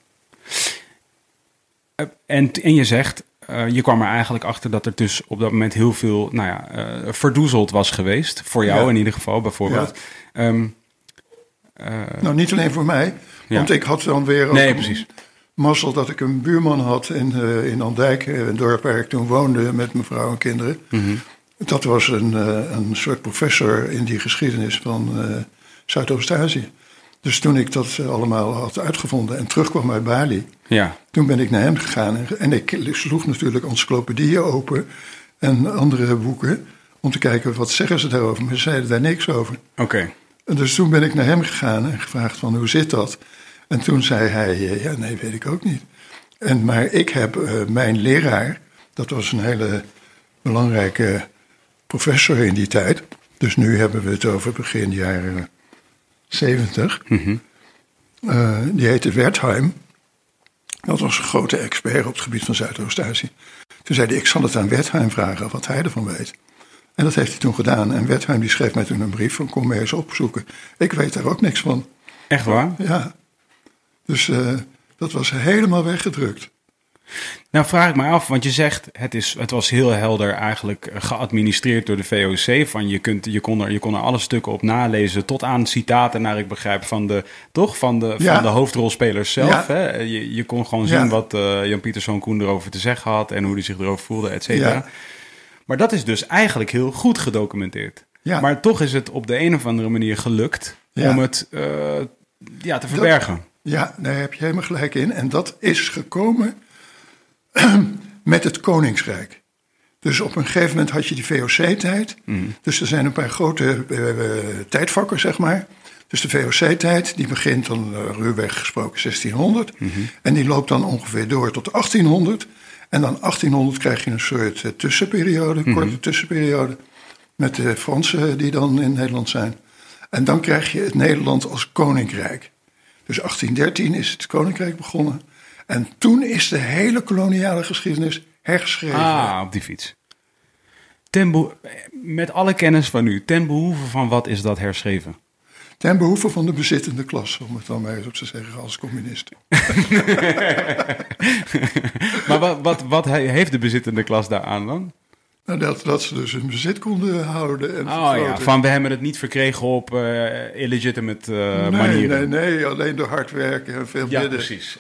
En, en je zegt, uh, je kwam er eigenlijk achter dat er dus op dat moment heel veel nou ja, uh, verdoezeld was geweest. Voor jou Ja. in ieder geval, bijvoorbeeld. Ehm, Nou, niet alleen voor mij. Ja. Want ik had dan weer ook nee, precies. mazzel dat ik een buurman had in, uh, in Andijk, een dorp waar ik toen woonde met mijn vrouw en kinderen. Mhm. Dat was een, uh, een soort professor in die geschiedenis van Zuidoost-Azië. Dus toen ik dat allemaal had uitgevonden en terugkwam uit Bali, Ja. toen ben ik naar hem gegaan. En, en ik sloeg natuurlijk encyclopedieën open en andere boeken om te kijken wat zeggen ze daarover. Maar ze zeiden daar niks over. Oké. Okay. En dus toen ben ik naar hem gegaan en gevraagd van hoe zit dat? En toen zei hij, ja nee, weet ik ook niet. En, maar ik heb uh, mijn leraar, dat was een hele belangrijke professor in die tijd. Dus nu hebben we het over begin jaren 70. Mm -hmm. uh, die heette Wertheim. Dat was een grote expert op het gebied van Zuidoost-Azië. Toen zei hij, ik zal het aan Wertheim vragen wat hij ervan weet. En dat heeft hij toen gedaan. En Wertheim die schreef mij toen een brief van kom mij eens opzoeken. Ik weet daar ook niks van. Echt waar? Ja. Dus uh, dat was helemaal weggedrukt. Nou vraag ik me af, want je zegt het, is, het was heel helder eigenlijk geadministreerd door de VOC. Van je, kunt, je, kon er, je kon er alle stukken op nalezen, tot aan citaten naar ik begrijp van de, toch? Van de, ja. van de hoofdrolspelers zelf. Ja. Hè? Je, je kon gewoon zien Ja. wat uh, Jan Pieterszoon Koen erover te zeggen had en hoe hij zich erover voelde, et cetera. Maar dat is dus eigenlijk heel goed gedocumenteerd. Ja. Maar toch is het op de een of andere manier gelukt Ja. om het uh, ja, te verbergen. Ja, daar heb je helemaal gelijk in. En dat is gekomen met het Koningsrijk. Dus op een gegeven moment had je die VOC-tijd. Mm. Dus er zijn een paar grote uh, tijdvakken, zeg maar. Dus de VOC-tijd, die begint dan uh, ruwweg gesproken 1600. Mm -hmm. En die loopt dan ongeveer door tot 1800. En dan 1800 krijg je een soort uh, tussenperiode, Mhm. korte tussenperiode. Met de Fransen die dan in Nederland zijn. En dan krijg je het Nederland als koninkrijk. Dus 1813 is het koninkrijk begonnen. En toen is de hele koloniale geschiedenis hergeschreven. Ah, op die fiets. Ten met alle kennis van u, ten behoeve van wat is dat herschreven? Ten behoeve van de bezittende klasse, om het dan maar eens op te zeggen als communist. maar wat, wat, wat heeft de bezittende klas daaraan dan? Nou, dat, dat ze dus hun bezit konden houden. En Oh ja, van we hebben het niet verkregen op uh, illegitimate uh, nee, manieren. Nee, nee, alleen door hard werken en veel ja, bidden. precies.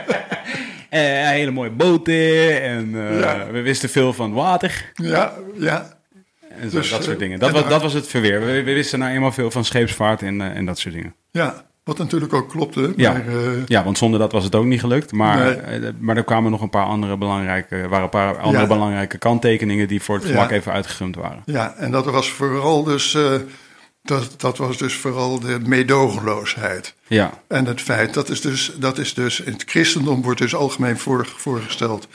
en hele mooie boten en uh, Ja. we wisten veel van water. Ja, ja. En zo, Dus, dat soort eh, dingen. Dat, was, dat was het verweer. We, we wisten nou eenmaal veel van scheepsvaart en, eh, en dat soort dingen. Ja, Wat natuurlijk ook klopte. Ja. Maar, eh, Ja, want zonder dat was het ook niet gelukt. Maar, Nee. maar er kwamen nog een paar andere belangrijke, waren een paar andere Ja. belangrijke kanttekeningen die voor het Ja. gemak even uitgegumd waren. ja, en dat was vooral dus, dat, dat was dus vooral de meedogenloosheid. Ja, En het feit, dat is dus, dat is dus in het christendom wordt dus algemeen voor, voorgesteld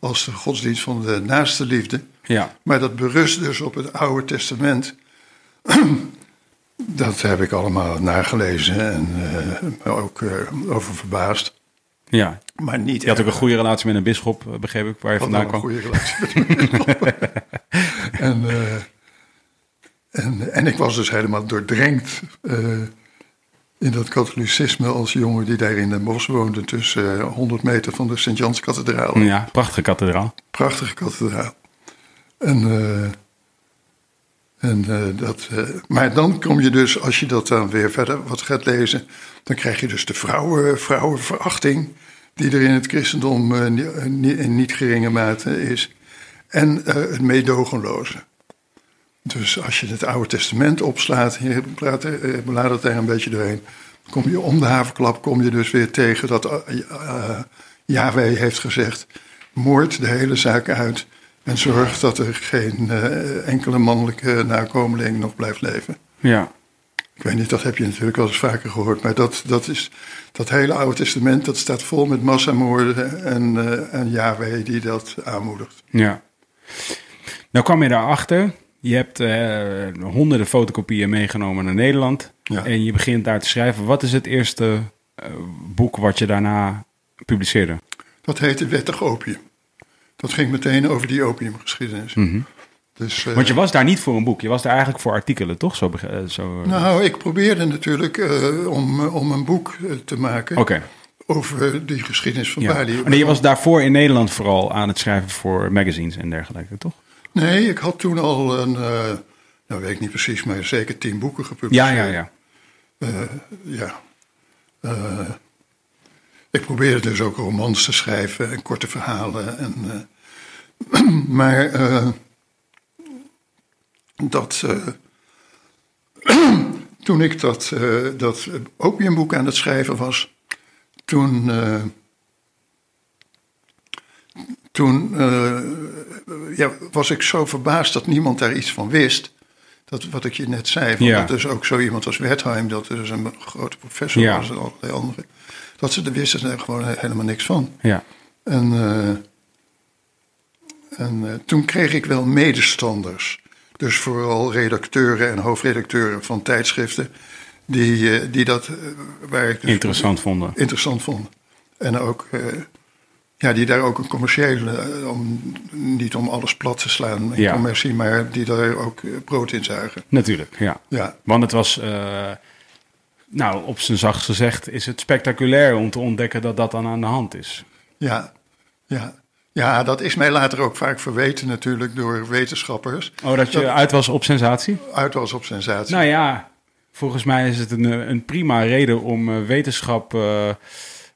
als de godsdienst van de naaste liefde. ja, Maar dat berust dus op het Oude Testament. dat heb ik allemaal nagelezen en eh, me ook eh, over verbaasd. ja. Maar niet Je had ook een goede relatie met een bisschop, eh, begreep ik, waar je vandaan wel kwam. een goede relatie met mijn bisschop. en, en, en ik was dus helemaal doordrenkt in dat katholicisme als jongen die daar in Den Bosch woonde, tussen eh, 100 meter van de Sint-Janskathedraal. Ja, prachtige kathedraal. Prachtige kathedraal. En, eh, en eh, dat, maar dan kom je dus, als je dat dan weer verder wat gaat lezen, dan krijg je dus de vrouwen, vrouwenverachting, die er in het christendom in niet geringe mate is. En het meedogenloze. Dus als je het Oude Testament opslaat, je bladert, eh, bladert daar een beetje doorheen, kom je om de havenklap kom je dus weer tegen dat eh, eh, Yahweh heeft gezegd, moord de hele zaak uit en zorg dat er geen eh, enkele mannelijke nakomeling nog blijft leven. Ja, Ik weet niet, dat heb je natuurlijk wel eens vaker gehoord, maar dat, dat, is, dat hele Oude Testament dat staat vol met massamoorden en, eh en Yahweh die dat aanmoedigt. ja. Nou kwam je daarachter. Je hebt eh, honderden fotocopieën meegenomen naar Nederland. Ja. En je begint daar te schrijven. Wat is het eerste eh, boek wat je daarna publiceerde? Dat heette Wettig Opium. Dat ging meteen over die opiumgeschiedenis. Dus, eh, Want je was daar niet voor een boek. Je was daar eigenlijk voor artikelen, toch? Zo, zo, Nou, ik probeerde natuurlijk om, om een boek te maken Oké. over die geschiedenis van Ja. Bali. Nee, je was daarvoor in Nederland vooral aan het schrijven voor magazines en dergelijke, toch? Nee, ik had toen al een, eh, nou weet ik niet precies, maar zeker tien boeken gepubliceerd. Ja, ja, ja. Eh, ja. Eh, ik probeerde dus ook romans te schrijven en korte verhalen. En, maar dat, toen ik dat, dat opiumboek aan het schrijven was, toen, toen eh, ja, was ik zo verbaasd dat niemand daar iets van wist. Dat wat ik je net zei, van Ja. dat dus ook zo iemand als Wertheim, dat dus een grote professor Ja. was en allerlei anderen, dat ze er wisten er gewoon helemaal niks van. Ja, En, eh, en eh, toen kreeg ik wel medestanders. Dus vooral redacteuren en hoofdredacteuren van tijdschriften. Die, die dat waar ik dus interessant vonden. interessant vonden. En ook, ja, die daar ook een commerciële, eh, om, niet om alles plat te slaan in Ja. commercie, maar die daar ook eh, brood in zuigen. Natuurlijk, ja. Ja, Want het was, eh, nou, op zijn zachtst gezegd, is het spectaculair om te ontdekken dat dat dan aan de hand is. ja, ja. Ja, dat is mij later ook vaak verweten natuurlijk door wetenschappers. Oh, dat je uit was op sensatie? Uit was op sensatie. Nou ja, volgens mij is het een, een prima reden om wetenschap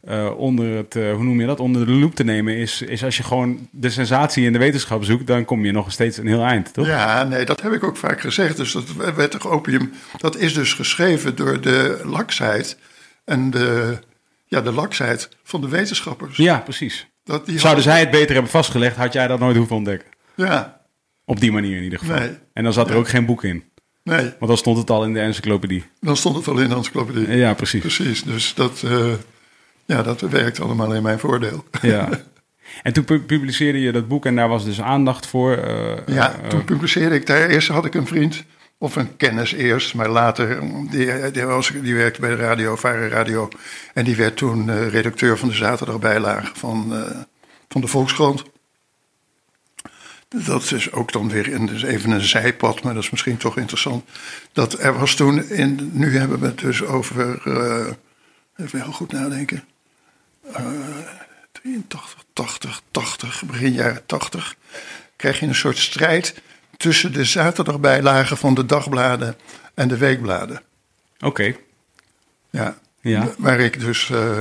eh, onder het, eh, hoe noem je dat, onder de loep te nemen. Is, is als je gewoon de sensatie in de wetenschap zoekt, dan kom je nog steeds een heel eind, toch? Ja, nee, dat heb ik ook vaak gezegd. Dus dat wettig opium, dat is dus geschreven door de laksheid en de, ja, de laksheid van de wetenschappers. Ja, precies. Dat die Zouden hadden- zij het beter hebben vastgelegd, had jij dat nooit hoeven ontdekken. Ja, Op die manier in ieder geval. Nee. En dan zat er ook geen boek in. nee, Want dan stond het al in de encyclopedie. dan stond het al in de encyclopedie. Ja, precies. Precies, dus dat, eh, ja, dat werkt allemaal in mijn voordeel. Ja. En toen pu- publiceerde je dat boek en daar was dus aandacht voor. eh, Ja, eh, toen publiceerde ik daar. Eerst had ik een vriend, of een kennis eerst, maar later, die, die, was, die werkte bij de radio, Varen Radio. En die werd toen eh, redacteur van de zaterdagbijlage van, eh, van de Volkskrant. Dat is ook dan weer in, dus even een zijpad, maar dat is misschien toch interessant. Dat er was toen, in, nu hebben we het dus over, eh, even heel goed nadenken, eh 83, 80, 80, begin jaren 80, krijg je een soort strijd tussen de zaterdagbijlagen van de dagbladen en de weekbladen. Oké. Ja. Ja. Waar ik dus. eh,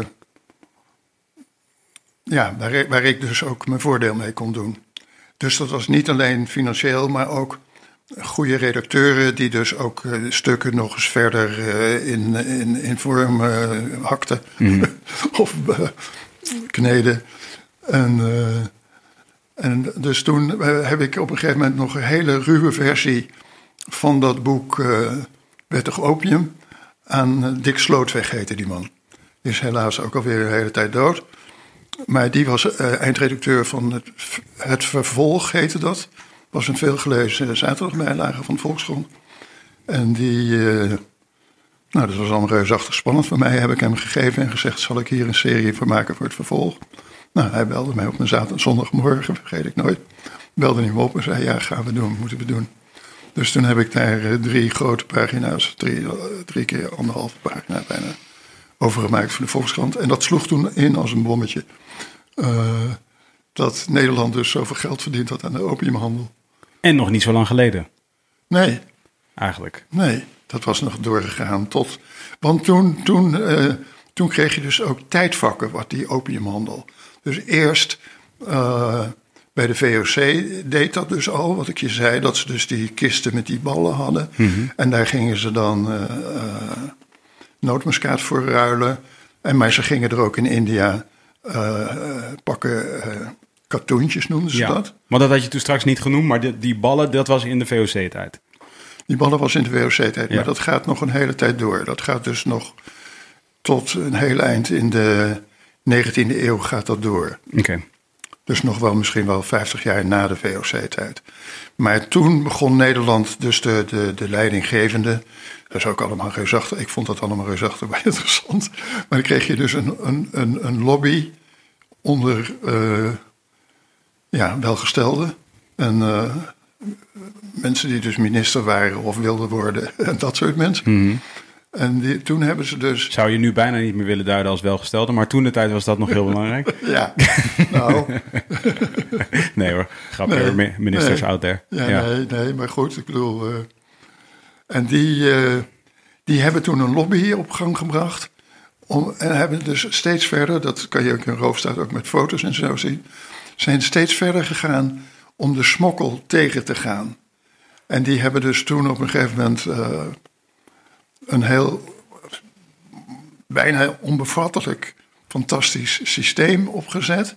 ja, waar, waar ik dus ook mijn voordeel mee kon doen. Dus dat was niet alleen financieel, maar ook goede redacteuren die dus ook eh, stukken nog eens verder eh, in, in, in vorm eh, hakten of eh, kneden. En, en dus toen heb ik op een gegeven moment nog een hele ruwe versie van dat boek Wettig Opium aan Dick Slootweg heette die man. Die is helaas ook alweer een hele tijd dood. Maar die was eindredacteur van het, het Vervolg, heette dat. Was een veelgelezen zaterdagbijlage van de Volkskrant. En die, eh, nou dat was allemaal reusachtig spannend voor mij, heb ik hem gegeven en gezegd, zal ik hier een serie van maken voor het vervolg? Nou, hij belde mij op een zaterdag, zondagmorgen, vergeet ik nooit. Belde hij me op en zei, ja, gaan we doen, moeten we doen. Dus toen heb ik daar eh, drie grote pagina's, drie, eh, drie keer anderhalve pagina bijna, over gemaakt voor de Volkskrant. En dat sloeg toen in als een bommetje. Eh, dat Nederland dus zoveel geld verdient had aan de opiumhandel. En nog niet zo lang geleden, Nee, eigenlijk. Nee, dat was nog doorgegaan tot. Want toen, toen, eh, toen kreeg je dus ook tijdvakken, wat die opiumhandel. Dus eerst eh, bij de VOC deed dat dus al, wat ik je zei, dat ze dus die kisten met die ballen hadden. En daar gingen ze dan nootmuskaat voor ruilen. En, maar ze gingen er ook in India pakken katoentjes, noemden ze dat. Maar dat had je toen straks niet genoemd, maar die, die ballen, dat was in de VOC-tijd. Die ballen was in de VOC-tijd, Ja. maar dat gaat nog een hele tijd door. Dat gaat dus nog tot een heel eind in de 19e eeuw gaat dat door. Oké. Dus nog wel misschien wel 50 jaar na de VOC-tijd. Maar toen begon Nederland, dus de, de, de leidinggevende. Dat is ook allemaal reusachtig. Ik vond dat allemaal reusachtig maar interessant. Maar dan kreeg je dus een, een, een, een lobby onder eh, ja, welgestelden. En eh, mensen die dus minister waren of wilden worden. En dat soort mensen. En die, toen hebben ze dus Zou je nu bijna niet meer willen duiden als welgestelde, maar toen de tijd was dat nog heel belangrijk. ja, nou, Nee hoor, grapje Nee, ministers nee. out there. Ja, Nee, nee, maar goed, ik bedoel. eh, en die, eh, die hebben toen een lobby op gang gebracht. Om, en hebben dus steeds verder, dat kan je ook in Roofstaat ook met foto's en zo zien. Zijn steeds verder gegaan om de smokkel tegen te gaan. En die hebben dus toen op een gegeven moment eh, een heel bijna onbevattelijk fantastisch systeem opgezet.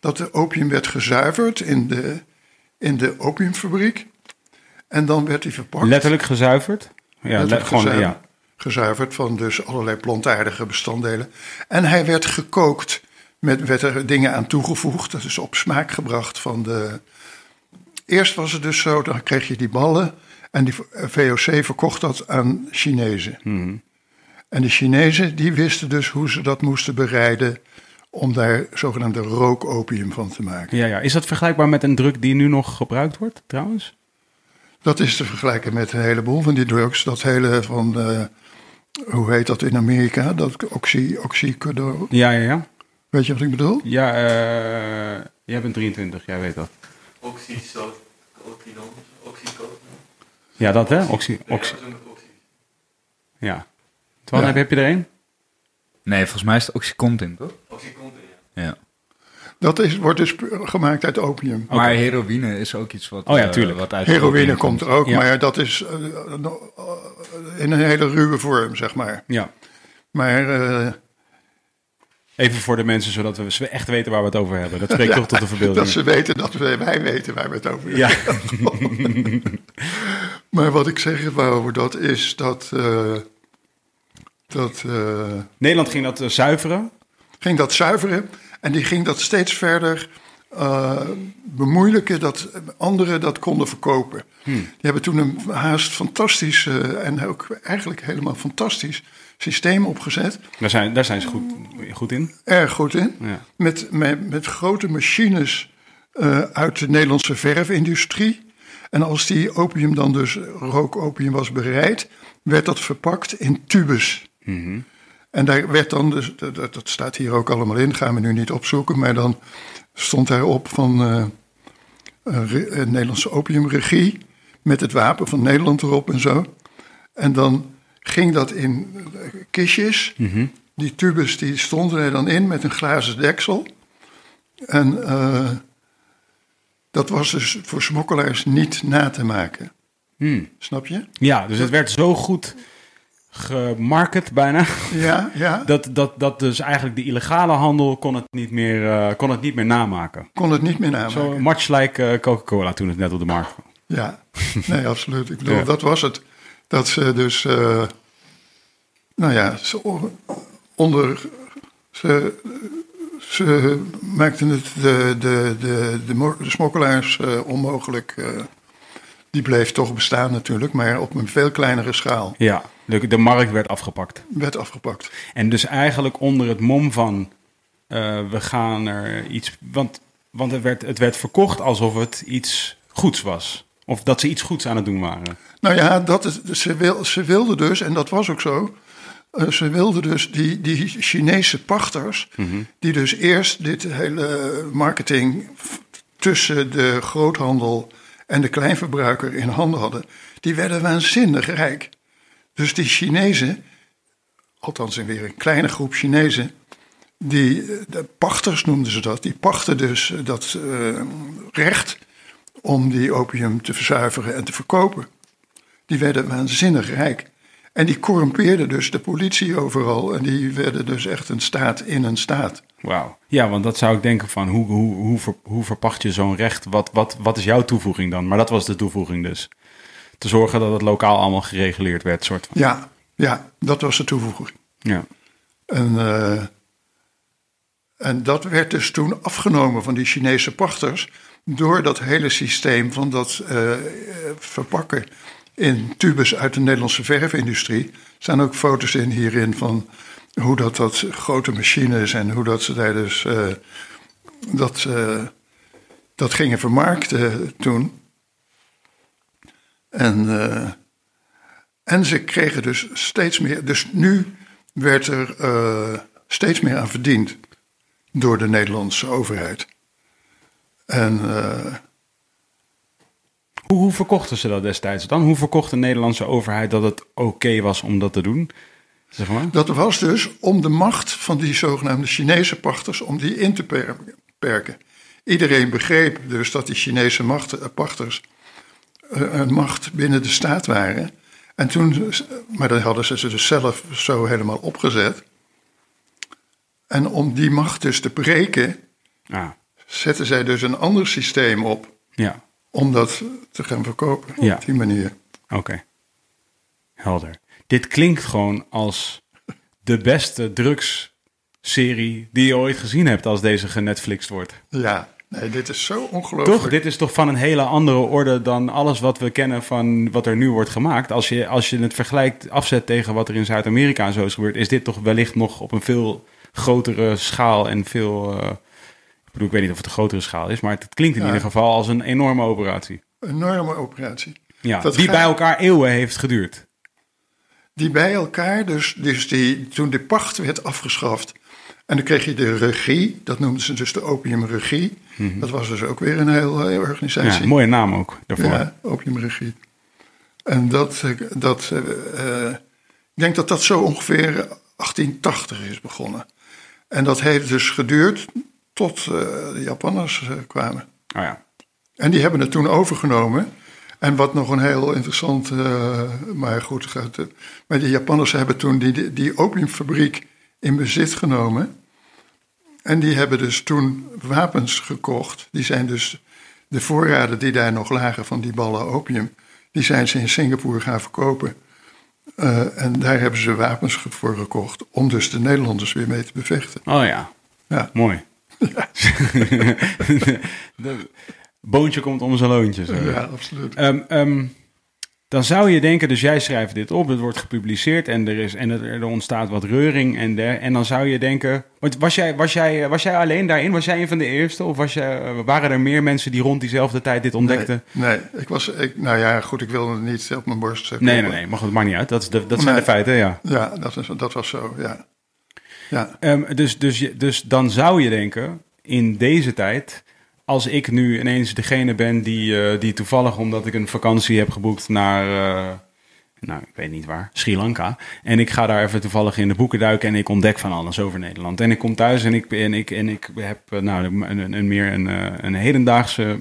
Dat de opium werd gezuiverd in de, in de opiumfabriek. En dan werd die verpakt. Letterlijk gezuiverd? Ja, Letterlijk le- gewoon, gezuiverd, ja. gezuiverd van dus allerlei plantaardige bestanddelen. En hij werd gekookt. Met werd er dingen aan toegevoegd. Dat is op smaak gebracht van de. Eerst was het dus zo, dan kreeg je die ballen. En die VOC verkocht dat aan Chinezen. Mhm. En de Chinezen die wisten dus hoe ze dat moesten bereiden. om daar zogenaamde rookopium van te maken. Ja, ja. Is dat vergelijkbaar met een druk die nu nog gebruikt wordt, trouwens? Dat is te vergelijken met een heleboel van die drugs. Dat hele van, eh, hoe heet dat in Amerika? Dat oxy, oxycodone. Ja, ja, ja. Weet je wat ik bedoel? Ja, eh, jij bent 23, jij weet dat. Oxyso- Oxydon, oxycodone. Ja, dat hè? Oxy, oxy, ja. Twan, Ja. heb, je er een? Nee, volgens mij is het Oxycontin, toch? Oxycontin, ja. Ja. Dat is, wordt dus gemaakt uit opium. Maar heroïne is ook iets wat... Oh ja, eh, tuurlijk. wat uit Heroïne opium komt er ook, Ja. maar dat is eh, in een hele ruwe vorm, zeg maar. Ja. Maar eh, Even voor de mensen, zodat we echt weten waar we het over hebben. Dat spreekt ja, toch tot de verbeelding. dat ze weten dat wij, wij weten waar we het over Ja. hebben. Maar wat ik zeggen wou over dat is dat... eh, dat eh, Nederland ging dat eh, zuiveren. ging dat zuiveren en die ging dat steeds verder bemoeilijken dat anderen dat konden verkopen. Die hebben toen een haast fantastisch eh, en ook eigenlijk helemaal fantastisch systeem opgezet. Daar zijn, daar zijn ze goed, goed in. Erg goed in. Ja. Met, met, met grote machines eh, uit de Nederlandse verfindustrie. En als die opium dan dus rookopium was bereid, werd dat verpakt in tubes. En daar werd dan, dus, dat, staat hier ook allemaal in, gaan we nu niet opzoeken, maar dan stond daarop van een Nederlandse opiumregie met het wapen van Nederland erop en zo. En dan ging dat in kistjes. Die tubes die stonden er dan in met een glazen deksel. En eh, dat was dus voor smokkelaars niet na te maken. Hmm. Snap je? Ja, dus het werd zo goed gemarket bijna. Ja, ja. Dat, dat, dat dus eigenlijk de illegale handel kon het niet meer, eh, kon het niet meer namaken. Kon het niet meer namaken. Zo much like eh, Coca-Cola toen het net op de markt kwam. Ja, nee, absoluut. Ik bedoel, Ja. dat was het. Dat ze dus, eh, nou ja, ze onder, ze, ze maakten het de, de, de, de, de smokkelaars eh, onmogelijk. eh, die bleef toch bestaan natuurlijk, maar op een veel kleinere schaal. Ja, de, de markt werd afgepakt. Werd afgepakt. En dus eigenlijk onder het mom van we gaan er iets. Want, want het, werd, het werd verkocht alsof het iets goeds was. Of dat ze iets goeds aan het doen waren. Nou ja, dat is, ze, wil, ze wilden dus, en dat was ook zo. eh, ze wilden dus die, die Chinese pachters, die dus eerst dit hele marketing tussen de groothandel en de kleinverbruiker in handen hadden, die werden waanzinnig rijk. Dus die Chinezen, althans in weer een kleine groep Chinezen, die eh, de pachters noemden ze dat, die pachten dus eh, dat recht om die opium te verzuiveren en te verkopen. Die werden waanzinnig rijk. En die corrumpeerden dus de politie overal. En die werden dus echt een staat in een staat. Wauw. Ja, want dat zou ik denken van hoe, hoe, hoe, ver- hoe verpacht je zo'n recht? Wat, wat, wat is jouw toevoeging dan? Maar dat was de toevoeging dus. Te zorgen dat het lokaal allemaal gereguleerd werd, soort van. Ja, ja, dat was de toevoeging. Ja. En, eh, en dat werd dus toen afgenomen van die Chinese pachters. Door dat hele systeem van dat eh, verpakken in tubes uit de Nederlandse verfindustrie. Er staan ook foto's in hierin van hoe dat, dat grote machines en hoe dat ze daar dus eh, dat, eh, dat gingen vermarkten toen. En, en ze kregen dus steeds meer. Dus nu werd er steeds meer aan verdiend door de Nederlandse overheid. En eh, Hoe, hoe verkochten ze dat destijds dan? Hoe verkocht de Nederlandse overheid dat het oké was om dat te doen? Zeg maar. dat was dus om de macht van die zogenaamde Chinese pachters, om die in te per- perken. Iedereen begreep dus dat die Chinese macht, eh, pachters eh, een macht binnen de staat waren. En toen, maar dat hadden ze dus zelf zo helemaal opgezet. En om die macht dus te breken, Ah, zetten zij dus een ander systeem op ja, om dat te gaan verkopen Ja. op die manier. oké. Helder. Dit klinkt gewoon als de beste drugsserie die je ooit gezien hebt als deze genetflixt wordt. Ja, nee, dit is zo ongelooflijk. Toch? Dit is toch van een hele andere orde dan alles wat we kennen van wat er nu wordt gemaakt. Als je, als je het vergelijkt, afzet tegen wat er in Zuid-Amerika zo is gebeurd, is dit toch wellicht nog op een veel grotere schaal en veel. eh, bedoel, ik weet niet of het een grotere schaal is, maar het klinkt in Ja. ieder geval als een enorme operatie. Een enorme operatie. Ja, Dat die gaat- bij elkaar eeuwen heeft geduurd. Die bij elkaar, dus, dus die, toen de pacht werd afgeschaft. En dan kreeg je de regie, dat noemden ze dus de opiumregie. Dat was dus ook weer een hele Ja, organisatie. mooie naam ook daarvoor. Ja, opiumregie. En dat, eh, dat eh, eh, ik denk dat dat zo ongeveer 1880 is begonnen. En dat heeft dus geduurd tot eh, de Japanners eh, kwamen. Oh ja. En die hebben het toen overgenomen. En wat nog een heel interessant, eh, maar goed, gaat, maar de Japanners hebben toen die, die, opiumfabriek in bezit genomen. En die hebben dus toen wapens gekocht. Die zijn dus de voorraden die daar nog lagen van die ballen opium, die zijn ze in Singapore gaan verkopen. En daar hebben ze wapens voor gekocht om dus de Nederlanders weer mee te bevechten. Oh ja. Ja. Mooi. Boontje komt om zijn loontje. Zo. Ja, absoluut. Ehm, ehm, dan zou je denken, dus jij schrijft dit op, het wordt gepubliceerd en er, is, en er, ontstaat wat reuring. En, der, en dan zou je denken, want was jij, was, jij, was jij alleen daarin? Was jij een van de eerste? Of was jij, waren er meer mensen die rond diezelfde tijd dit ontdekten? Nee, nee, ik was, ik, nou ja, goed, ik wilde het niet op mijn borst. Nee, nee, nee, maar goed, het maakt niet uit. Dat, is de, dat zijn Nee. de feiten, ja. Ja, dat, is, dat was zo, ja. Ja, Ehm, dus, dus, dus dan zou je denken, in deze tijd, als ik nu ineens degene ben die, eh, die toevallig, omdat ik een vakantie heb geboekt naar, eh, nou, ik weet niet waar, Sri Lanka. En ik ga daar even toevallig in de boeken duiken en ik ontdek van alles over Nederland. En ik kom thuis en ik, en ik, en ik heb, eh, nou, een, een, meer een, een hedendaagse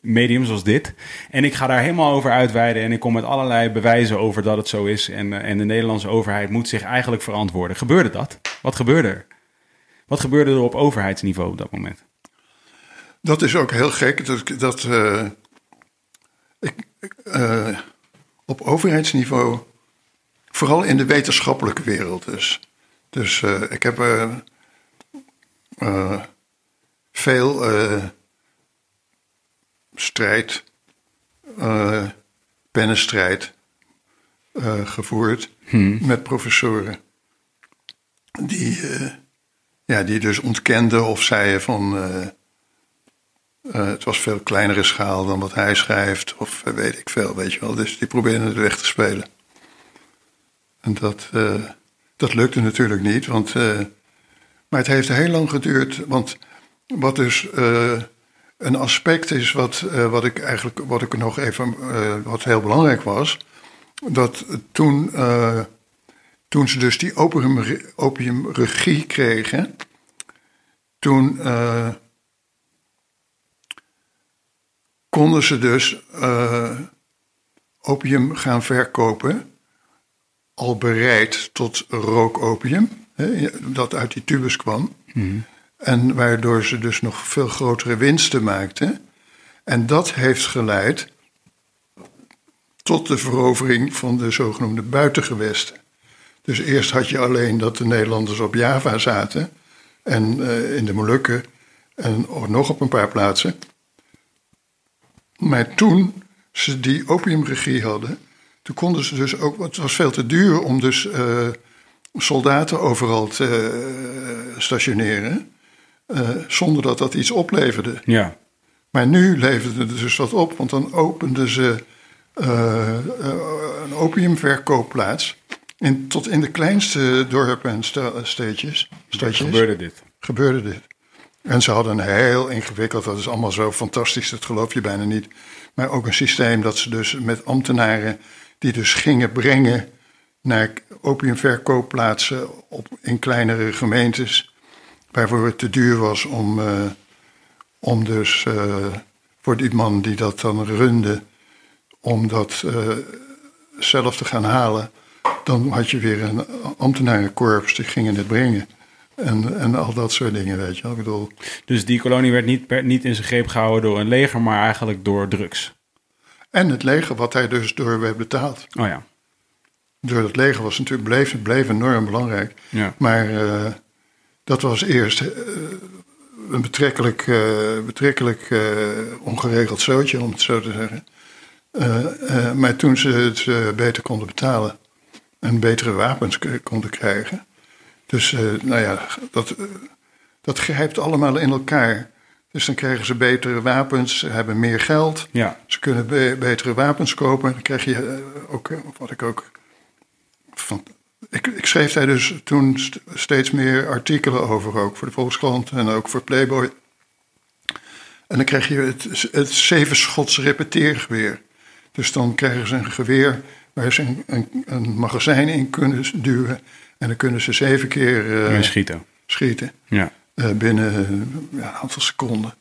medium zoals dit. En ik ga daar helemaal over uitweiden. En ik kom met allerlei bewijzen over dat het zo is. En, eh, en de Nederlandse overheid moet zich eigenlijk verantwoorden. Gebeurde dat? Wat gebeurde er? Wat gebeurde er op overheidsniveau op dat moment? Dat is ook heel gek. Dat, dat eh, ik, eh, op overheidsniveau, vooral in de wetenschappelijke wereld dus. Dus ik heb veel strijd, eh pennenstrijd eh, gevoerd met professoren. Die, eh, ja, die dus ontkenden of zeiden van... het was veel kleinere schaal dan wat hij schrijft, of weet ik veel, weet je wel. Dus die probeerden het weg te spelen. En dat, dat lukte natuurlijk niet, want, maar het heeft heel lang geduurd. Want wat dus een aspect is, wat, eh, wat ik eigenlijk wat ik nog even, eh, wat heel belangrijk was, dat toen, eh, toen ze dus die opium, opiumregie kregen, toen. konden ze dus opium gaan verkopen, al bereid tot rookopium, hè, dat uit die tubus kwam. En waardoor ze dus nog veel grotere winsten maakten. En dat heeft geleid tot de verovering van de zogenoemde buitengewesten. Dus eerst had je alleen dat de Nederlanders op Java zaten en eh, in de Molukken en nog op een paar plaatsen. Maar toen ze die opiumregie hadden, toen konden ze dus ook, het was veel te duur om dus eh, soldaten overal te eh, stationeren, eh, zonder dat dat iets opleverde. Ja. Maar nu leverde het dus wat op, want dan openden ze eh, eh, een opiumverkoopplaats. In, tot in de kleinste dorpen en steedjes, stadjes Gebeurde dit? gebeurde dit. En ze hadden een heel ingewikkeld, dat is allemaal zo fantastisch, dat geloof je bijna niet. Maar ook een systeem dat ze dus met ambtenaren, die dus gingen brengen naar opiumverkoopplaatsen op, in kleinere gemeentes, waarvoor het te duur was om, eh, om dus eh, voor die man die dat dan runde, om dat eh, zelf te gaan halen. Dan had je weer een ambtenarenkorps, die gingen het brengen. En, en al dat soort dingen, weet je wel. Ik bedoel, Dus die kolonie werd niet, niet in zijn greep gehouden door een leger, maar eigenlijk door drugs. en het leger, wat hij dus door werd betaald. Oh ja. Door het leger was natuurlijk, bleef, bleef enorm belangrijk. Ja. Maar dat was eerst eh, een betrekkelijk, eh, betrekkelijk eh, ongeregeld zootje, om het zo te zeggen. Maar toen ze het beter konden betalen en betere wapens konden krijgen. Dus nou ja, dat, dat grijpt allemaal in elkaar. Dus dan krijgen ze betere wapens, ze hebben meer geld. Ja. Ze kunnen be- betere wapens kopen. Dan krijg je ook, wat ik ook. Van, ik, ik schreef daar dus toen st- steeds meer artikelen over, ook voor de Volkskrant en ook voor Playboy. En dan krijg je het, het zevenschots repeteergeweer. Dus dan krijgen ze een geweer waar ze een, een, een magazijn in kunnen duwen. En dan kunnen ze zeven keer eh, En schieten. schieten Ja. eh, binnen eh, ja, een aantal seconden.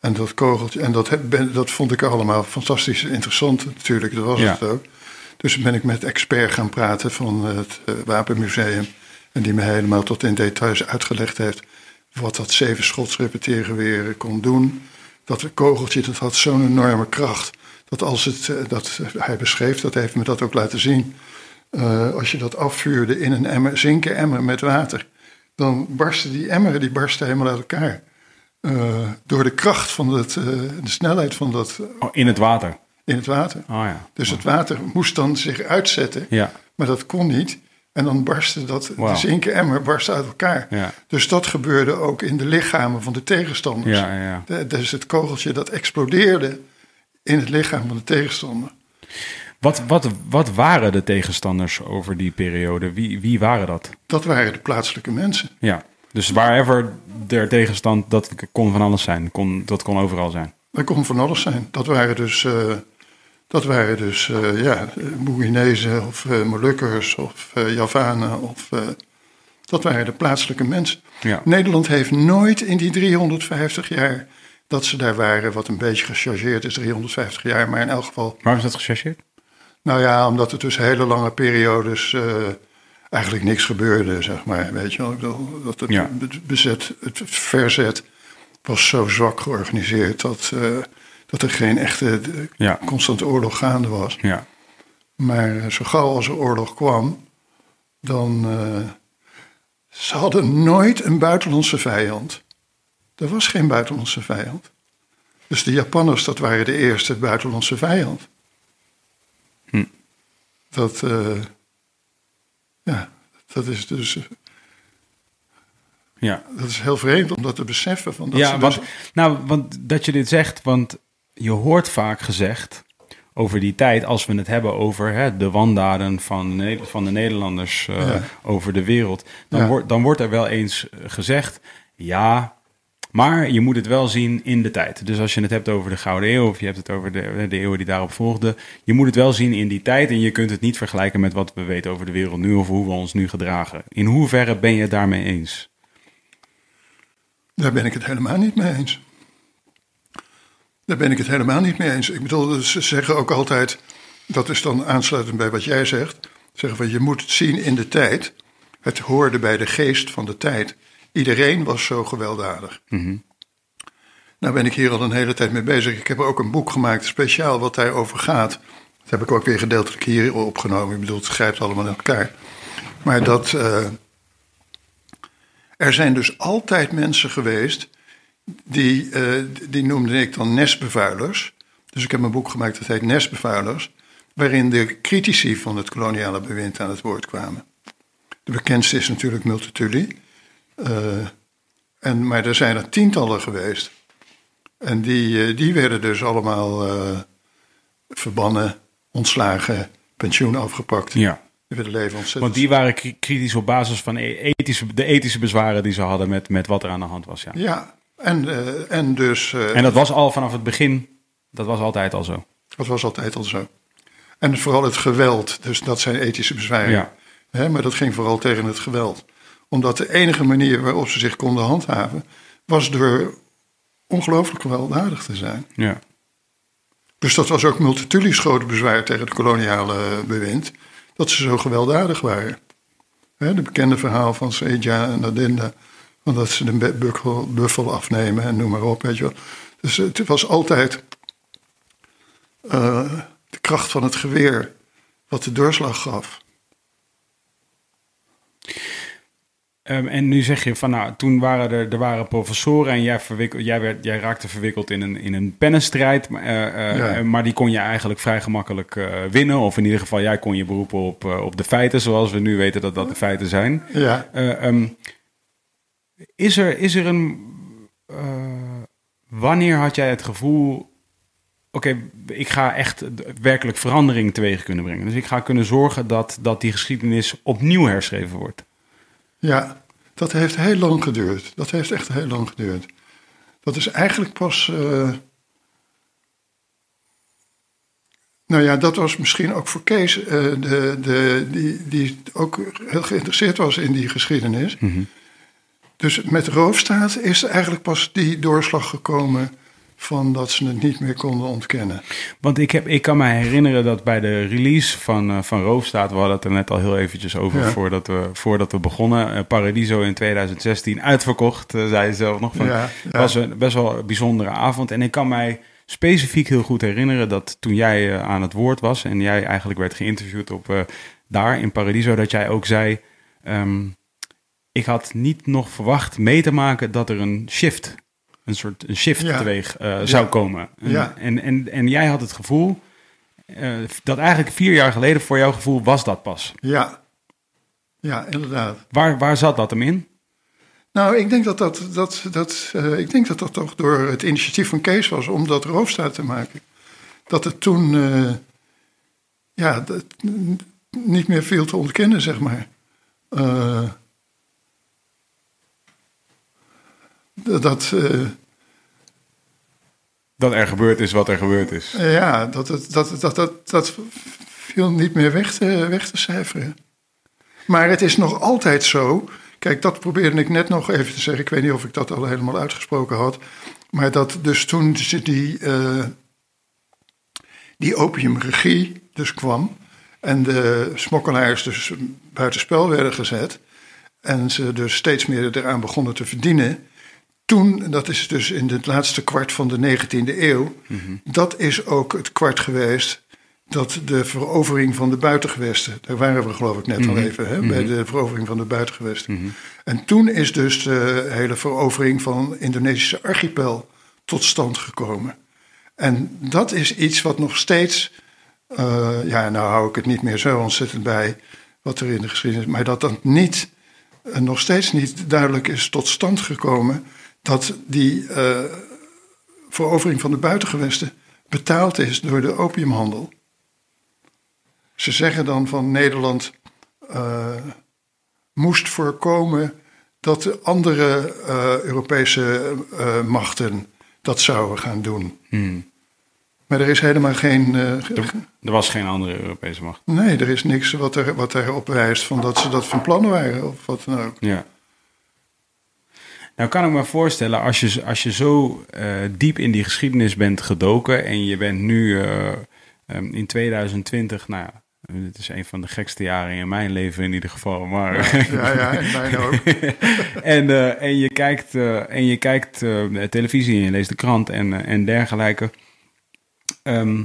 En dat kogeltje, en dat, heb, dat vond ik allemaal fantastisch interessant natuurlijk, dat was Ja. het ook. Dus ben ik met expert gaan praten van het eh, Wapenmuseum. En die me helemaal tot in details uitgelegd heeft wat dat zevenschots repeteergeweer kon doen. Dat kogeltje, dat had zo'n enorme kracht. Dat als het, eh, dat, hij beschreef, dat heeft me dat ook laten zien. eh, als je dat afvuurde in een emmer, zinken emmer met water, dan barsten die emmeren die barsten helemaal uit elkaar. Eh, door de kracht van het, eh, de snelheid van dat eh, Oh, in het water. In het water. Oh ja. Dus het water moest dan zich uitzetten, Ja. maar dat kon niet. En dan barstte dat, Wauw. de zinken emmer barstte uit elkaar. Ja. Dus dat gebeurde ook in de lichamen van de tegenstanders. Ja. De- dus het kogeltje dat explodeerde in het lichaam van de tegenstander. Wat, wat, wat waren de tegenstanders over die periode? Wie, wie waren dat? Dat waren de plaatselijke mensen. Ja. Dus wherever er tegenstand, dat kon van alles zijn. Kon, dat kon overal zijn. Dat kon van alles zijn. Dat waren dus, eh, dat waren dus eh, ja, Boerinezen of eh, Molukkers of eh, Javanen. Of, dat waren de plaatselijke mensen. Ja. Nederland heeft nooit in die 350 jaar dat ze daar waren, wat een beetje gechargeerd is, 350 jaar, maar in elk geval Waarom is dat gechargeerd? nou ja, omdat er tussen hele lange periodes eigenlijk niks gebeurde, zeg maar. Weet je wel, ik bedoel, dat het Ja. bezet, het verzet was zo zwak georganiseerd dat, dat er geen echte eh, Ja. constante oorlog gaande was. Ja. Maar eh, zo gauw als er oorlog kwam, dan. eh, ze hadden nooit een buitenlandse vijand. Er was geen buitenlandse vijand. Dus de Japanners, dat waren de eerste buitenlandse vijand. Hm. Dat. ja, dat is dus. Ja. Dat is heel vreemd om dat te beseffen. Van dat ja, want, dus- nou, want dat je dit zegt, want je hoort vaak gezegd over die tijd, als we het hebben over hè, de wandaden van, van de Nederlanders eh, Ja. over de wereld, dan, Ja. wordt, dan wordt er wel eens eh, gezegd, ja, maar je moet het wel zien in de tijd. Dus als je het hebt over de Gouden Eeuw of je hebt het over de, de eeuwen die daarop volgden, je moet het wel zien in die tijd en je kunt het niet vergelijken met wat we weten over de wereld nu of hoe we ons nu gedragen. In hoeverre ben je het daarmee eens? Daar ben ik het helemaal niet mee eens. Daar ben ik het helemaal niet mee eens. Ik bedoel, ze zeggen ook altijd, dat is dan aansluitend bij wat jij zegt, zeggen van je moet het zien in de tijd. Het hoorde bij de geest van de tijd. Iedereen was zo gewelddadig. Nou ben ik hier al een hele tijd mee bezig. Ik heb ook een boek gemaakt, speciaal wat daarover gaat. Dat heb ik ook weer gedeeltelijk hier opgenomen. Ik bedoel, het grijpt allemaal in elkaar. Maar dat... eh, er zijn dus altijd mensen geweest, die, eh, die noemde ik dan nestbevuilers. Dus ik heb een boek gemaakt dat heet Nestbevuilers, waarin de critici van het koloniale bewind aan het woord kwamen. De bekendste is natuurlijk Multatuli. Eh, en, maar er zijn er tientallen geweest. En die, eh, die werden dus allemaal verbannen, ontslagen, pensioen afgepakt. Ja. Die werden leven ontzettend Want die waren kri- kritisch op basis van e- ethische, de ethische bezwaren die ze hadden met, met wat er aan de hand was. Ja. Ja, en, eh, en dus. eh, En dat was al vanaf het begin, dat was altijd al zo. dat was altijd al zo. En vooral het geweld, dus dat zijn ethische bezwaren. Ja. Hè, maar dat ging vooral tegen het geweld. Omdat de enige manier waarop ze zich konden handhaven, was door ongelooflijk gewelddadig te zijn. Ja. Dus dat was ook Multatuli's grote bezwaar tegen het koloniale bewind, dat ze zo gewelddadig waren. Hè, de bekende verhaal van Seja en Adinda, van dat ze de buffel, buffel afnemen en noem maar op. Weet je wel. Dus het was altijd eh, de kracht van het geweer wat de doorslag gaf. Ehm, en nu zeg je van nou, toen waren er, er waren professoren en jij, jij, werd, jij raakte verwikkeld in een, in een pennenstrijd. Maar, eh, eh, Ja. maar die kon je eigenlijk vrij gemakkelijk winnen. Of in ieder geval, jij kon je beroepen op, op de feiten, zoals we nu weten dat dat de feiten zijn. Ja, Eh, ehm, is, er, is er een. eh, wanneer had jij het gevoel. Oké, ik ga echt werkelijk verandering teweeg kunnen brengen. Dus ik ga kunnen zorgen dat, dat die geschiedenis opnieuw herschreven wordt. ja, dat heeft heel lang geduurd. Dat heeft echt heel lang geduurd. Dat is eigenlijk pas. eh, nou ja, dat was misschien ook voor Kees, eh, de, de, die, die ook heel geïnteresseerd was in die geschiedenis. Dus met Roofstaat is er eigenlijk pas die doorslag gekomen van dat ze het niet meer konden ontkennen. Want ik, heb, ik kan me herinneren dat bij de release van, eh, van Roofstaat, we hadden het er net al heel eventjes over Ja. voordat, we, voordat we begonnen. Eh, Paradiso in 2016 uitverkocht, eh, zei je zelf nog. Van, Ja, Het ja. was een best wel een bijzondere avond. En ik kan mij specifiek heel goed herinneren dat toen jij aan het woord was en jij eigenlijk werd geïnterviewd op daar in Paradiso, dat jij ook zei. ehm, ik had niet nog verwacht mee te maken dat er een shift, een soort een shift Ja. teweeg eh, zou komen. En, Ja. en, en, en jij had het gevoel eh, dat eigenlijk vier jaar geleden voor jouw gevoel was dat pas. Ja, ja inderdaad. Waar, waar zat dat hem in? Nou, ik denk dat dat, dat, dat, eh, ik denk dat dat toch door het initiatief van Kees was om dat roofstaat te maken. Dat het toen ja, dat, niet meer viel te ontkennen, zeg maar. Eh, dat, dat, eh, Dat er gebeurd is wat er gebeurd is. ja, dat, dat, dat, dat, dat viel niet meer weg te, weg te cijferen. Maar het is nog altijd zo. Kijk, Kijk, dat probeerde ik net nog even te zeggen. Ik weet niet of ik dat al helemaal uitgesproken had. Maar dat dus toen ze die, eh, die opiumregie dus kwam. En de smokkelaars dus buitenspel werden gezet. En ze dus steeds meer eraan begonnen te verdienen. Toen, dat is dus in het laatste kwart van de 19e eeuw. Dat is ook het kwart geweest dat de verovering van de buitengewesten. Daar waren we geloof ik net al even, hè, bij de verovering van de buitengewesten. En toen is dus de hele verovering van Indonesische archipel tot stand gekomen. En dat is iets wat nog steeds, eh, ja, nou hou ik het niet meer zo ontzettend bij wat er in de geschiedenis, maar dat dat niet, eh, nog steeds niet duidelijk is tot stand gekomen dat die eh, verovering van de buitengewesten betaald is door de opiumhandel. Ze zeggen dan van Nederland eh, moest voorkomen dat de andere eh, Europese machten dat zouden gaan doen. Maar er is helemaal geen. Er was geen andere Europese macht. nee, er is niks wat, er, wat erop wijst van dat ze dat van plan waren of wat dan ook. Ja. Nou kan ik me voorstellen, als je, als je zo eh, diep in die geschiedenis bent gedoken en je bent nu eh, ehm, in 2020, nou ja, dit is een van de gekste jaren in mijn leven in ieder geval, maar... Ja, ja, en mij ook. en, eh, en je kijkt, en je kijkt televisie en je leest de krant en, en dergelijke. Ehm,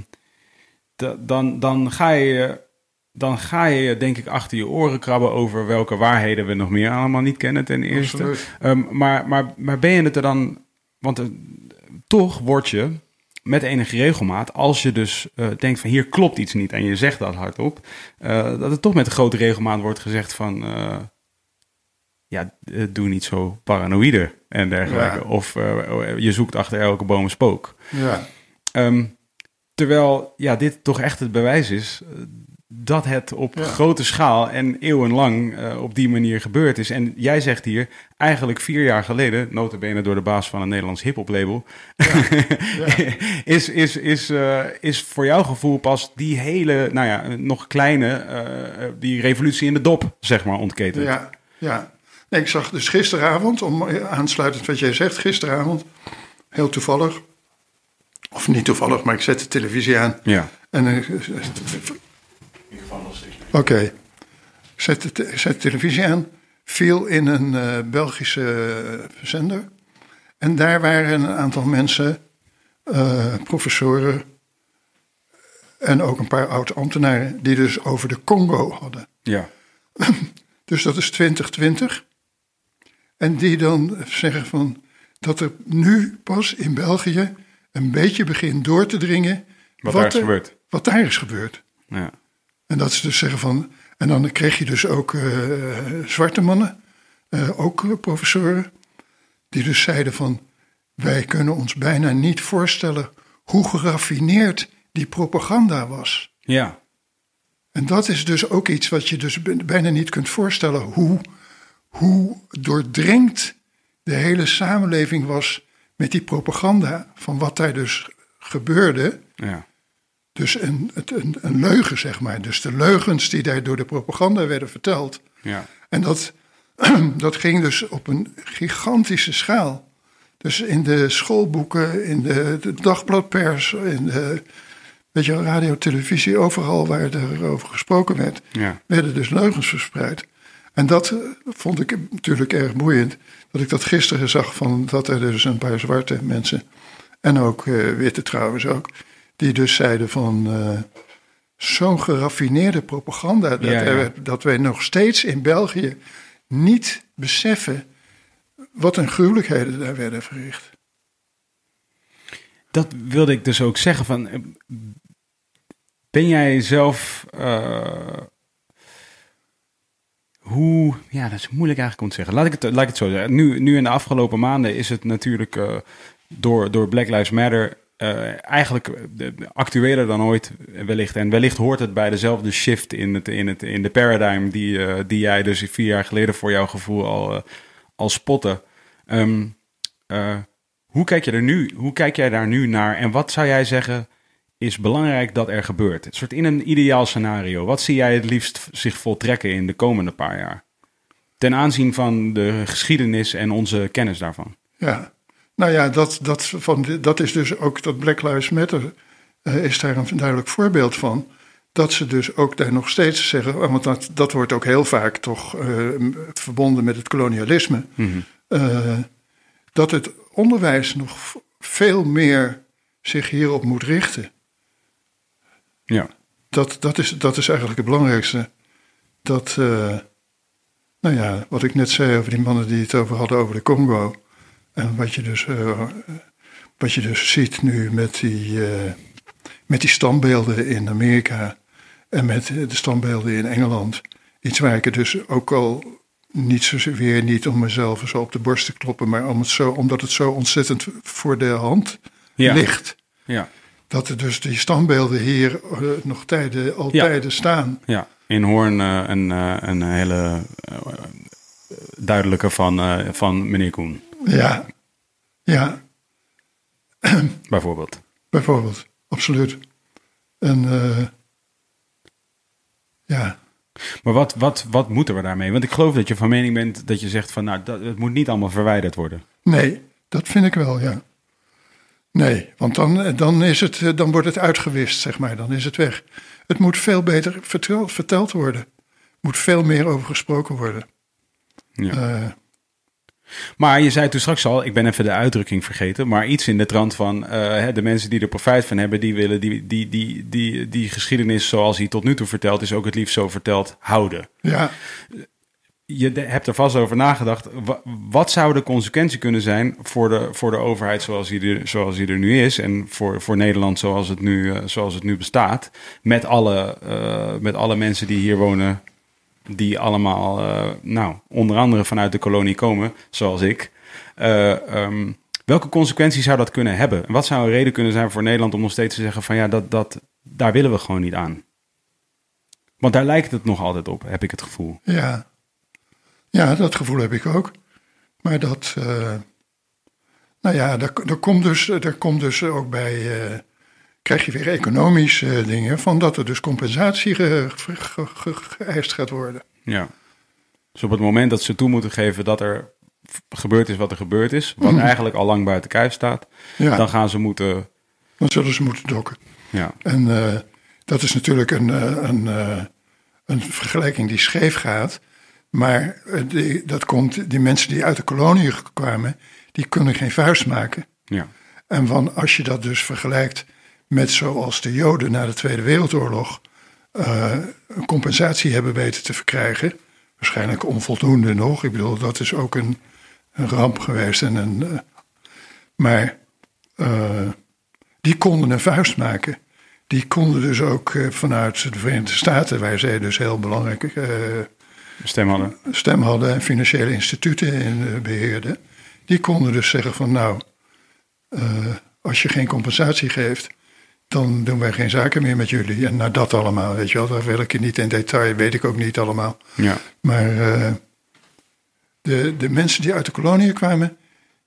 da- dan, dan, ga je, dan ga je denk ik achter je oren krabben over welke waarheden we nog meer allemaal niet kennen ten eerste. Ehm, maar, maar, maar ben je het er dan... Want eh, toch word je met enige regelmaat, als je dus eh, denkt van hier klopt iets niet en je zegt dat hardop, eh, dat het toch met een grote regelmaat wordt gezegd van... ja, doe niet zo paranoïde en dergelijke. Ja. Of je zoekt achter elke boom een spook. Ja, Ehm, terwijl ja, dit toch echt het bewijs is dat het op Ja. grote schaal en eeuwenlang eh, op die manier gebeurd is. En jij zegt hier, eigenlijk vier jaar geleden, notabene door de baas van een Nederlands hip-hop label, is, is, is, eh, is voor jouw gevoel pas die hele, nou ja, nog kleine, eh, die revolutie in de dop, zeg maar, ontketend. ja, ja. Nee, ik zag dus gisteravond, om aansluitend wat jij zegt, gisteravond, heel toevallig, of niet toevallig, maar ik zet de televisie aan. Ja. En Oké. Zet, de te- zet de televisie aan. Viel in een eh, Belgische eh, zender. En daar waren een aantal mensen, eh, professoren. En ook een paar oud-ambtenaren. die dus over de Congo hadden. Ja. Dus dat is 2020. En die dan zeggen van. dat er nu pas in België. een beetje begint door te dringen. Wat daar is gebeurd. Wat daar is gebeurd. Ja. En dat ze dus zeggen van. En dan kreeg je dus ook eh, zwarte mannen, eh, ook eh, professoren, die dus zeiden van. Wij kunnen ons bijna niet voorstellen hoe geraffineerd die propaganda was. ja. En dat is dus ook iets wat je dus bijna niet kunt voorstellen. Hoe, hoe doordrenkt de hele samenleving was met die propaganda van wat daar dus gebeurde. ja. Dus een, een, een leugen, zeg maar. Dus de leugens die daar door de propaganda werden verteld. ja. En dat, dat ging dus op een gigantische schaal. Dus in de schoolboeken, in de, de dagbladpers, in de weet je, radio, televisie, overal waar er over gesproken werd, Ja. werden dus leugens verspreid. En dat eh, vond ik natuurlijk erg boeiend. Dat ik dat gisteren zag van dat er dus een paar zwarte mensen, en ook eh, witte trouwens ook, die dus zeiden van eh, zo'n geraffineerde propaganda dat, Ja, ja. er- dat wij nog steeds in België niet beseffen wat een gruwelijkheden daar werden verricht. Dat wilde ik dus ook zeggen van. eh, Ben jij zelf. eh, hoe. Ja, dat is moeilijk eigenlijk om te zeggen. Laat ik het, laat ik het zo zeggen. Nu, nu in de afgelopen maanden is het natuurlijk. door, door Black Lives Matter. Eh, eigenlijk eh, actueler dan ooit eh, wellicht. En wellicht hoort het bij dezelfde shift in, het, in, het, in de paradigm. Die, die jij dus vier jaar geleden voor jouw gevoel al, eh, al spotte. Ehm, eh, hoe kijk je er nu? Hoe kijk jij daar nu naar? En wat zou jij zeggen is belangrijk dat er gebeurt? Een soort in een ideaal scenario. Wat zie jij het liefst zich voltrekken in de komende paar jaar? ten aanzien van de geschiedenis en onze kennis daarvan. Ja, nou ja, dat, dat, van, dat is dus ook dat Black Lives Matter eh, is daar een duidelijk voorbeeld van. Dat ze dus ook daar nog steeds zeggen, oh, want dat, dat wordt ook heel vaak toch eh, verbonden met het kolonialisme. eh, dat het onderwijs nog veel meer zich hierop moet richten. Ja. Dat, dat, is, dat is eigenlijk het belangrijkste. Dat, nou ja, wat ik net zei over die mannen die het over hadden over de Congo. En wat je dus, eh, wat je dus ziet nu met die, eh, met die standbeelden in Amerika. En met de standbeelden in Engeland. Iets waar ik er dus ook al niet zozeer niet om mezelf zo op de borst te kloppen. Maar om het zo, omdat het zo ontzettend voor de hand Ja. ligt. Ja. Dat er dus die standbeelden hier eh, nog tijden, al Ja. tijden staan. Ja, in Hoorn een, een hele duidelijke van, van meneer Koen, Ja, ja, bijvoorbeeld. bijvoorbeeld. Absoluut. En eh, ja, Maar wat, wat, wat moeten we daarmee? Want ik geloof dat je van mening bent dat je zegt van nou, dat, het moet niet allemaal verwijderd worden. nee, dat vind ik wel, ja. Nee, want dan, dan, is het, eh, dan wordt het uitgewist, zeg maar. Dan is het weg. Het moet veel beter verteld, verteld worden. Er moet veel meer over gesproken worden. Ja. Eh, Maar je zei toen straks al, ik ben even de uitdrukking vergeten, maar iets in de trant van eh, de mensen die er profijt van hebben, die willen die, die, die, die, die geschiedenis zoals die tot nu toe verteld is, ook het liefst zo verteld houden. ja, Je hebt er vast over nagedacht. Wa- Wat zou de consequentie kunnen zijn voor de, voor de overheid zoals die, er, zoals die er nu is en voor, voor Nederland zoals het nu, eh, zoals het nu bestaat, met alle, eh, met alle mensen die hier wonen, die allemaal, eh, nou, onder andere vanuit de kolonie komen, zoals ik. Eh, ehm, welke consequenties zou dat kunnen hebben? En wat zou een reden kunnen zijn voor Nederland om nog steeds te zeggen van ja, dat, dat, daar willen we gewoon niet aan? Want daar lijkt het nog altijd op, heb ik het gevoel. ja. Ja, dat gevoel heb ik ook. Maar dat, eh, nou ja, daar, daar, komt dus, daar komt dus ook bij, krijg je weer economische dingen, van dat er dus compensatie ge- ge- ge- geëist gaat worden. Ja. Dus op het moment dat ze toe moeten geven dat er gebeurd is wat er gebeurd is, wat eigenlijk al lang buiten kijf staat, Ja, dan gaan ze moeten. dan zullen ze moeten dokken. Ja, En eh, dat is natuurlijk een, eh, een, eh, een vergelijking die scheef gaat. Maar eh, die, dat komt, die mensen die uit de kolonie kwamen, die kunnen geen vuist maken. ja, En van, als je dat dus vergelijkt met zoals de Joden na de Tweede Wereldoorlog eh, een compensatie hebben weten te verkrijgen. Waarschijnlijk onvoldoende nog. Ik bedoel, dat is ook een, een ramp geweest. En een, eh, maar eh, die konden een vuist maken. Die konden dus ook vanuit de Verenigde Staten, waar zij dus heel belangrijk stem hadden. stem hadden en financiële instituten in eh, beheerden. Die konden dus zeggen van nou, als je geen compensatie geeft, dan doen wij geen zaken meer met jullie. En nou dat allemaal, weet je wel, daar wil ik je niet in detail, weet ik ook niet allemaal. Ja, Maar eh, de, de mensen die uit de koloniën kwamen,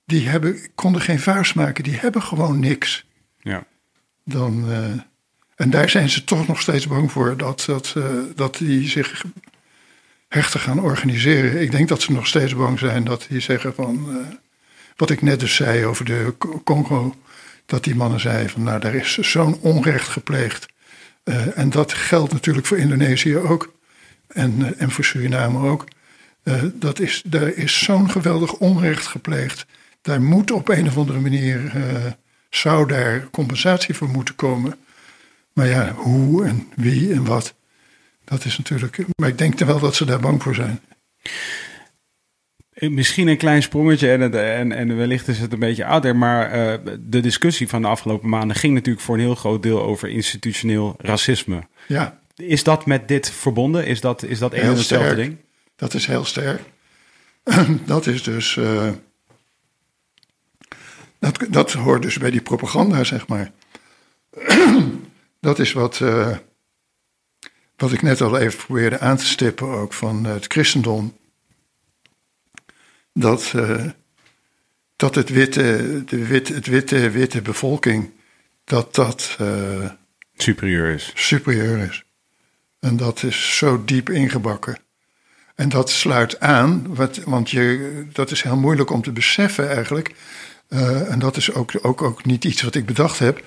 die hebben, konden geen vuist maken, die hebben gewoon niks. ja, Dan, eh, en daar zijn ze toch nog steeds bang voor dat, dat, eh, dat die zich hechter gaan organiseren. Ik denk dat ze nog steeds bang zijn dat die zeggen van. wat ik net dus zei over de Congo. Dat die mannen zeiden van nou, daar is zo'n onrecht gepleegd. Eh, en dat geldt natuurlijk voor Indonesië ook. En, eh, en voor Suriname ook. Eh, dat is, daar is zo'n geweldig onrecht gepleegd. Daar moet op een of andere manier. zou daar compensatie voor moeten komen. Maar ja, hoe en wie en wat. Dat is natuurlijk. Maar ik denk wel dat ze daar bang voor zijn. Misschien een klein sprongetje en, en, en wellicht is het een beetje ouder, maar eh, de discussie van de afgelopen maanden ging natuurlijk voor een heel groot deel over institutioneel racisme. Ja, Is dat met dit verbonden? Is dat, is dat een en hetzelfde sterk. ding? dat is heel sterk. dat is dus. eh, dat, dat hoort dus bij die propaganda, zeg maar. dat is wat. eh, wat ik net al even probeerde aan te stippen, ook van het christendom. Dat, eh, dat het witte, de wit, het witte, witte bevolking. dat dat. eh, Superieur is. superieur is. En dat is zo diep ingebakken. En dat sluit aan, wat, want je, dat is heel moeilijk om te beseffen eigenlijk. Eh, en dat is ook, ook, ook niet iets wat ik bedacht heb.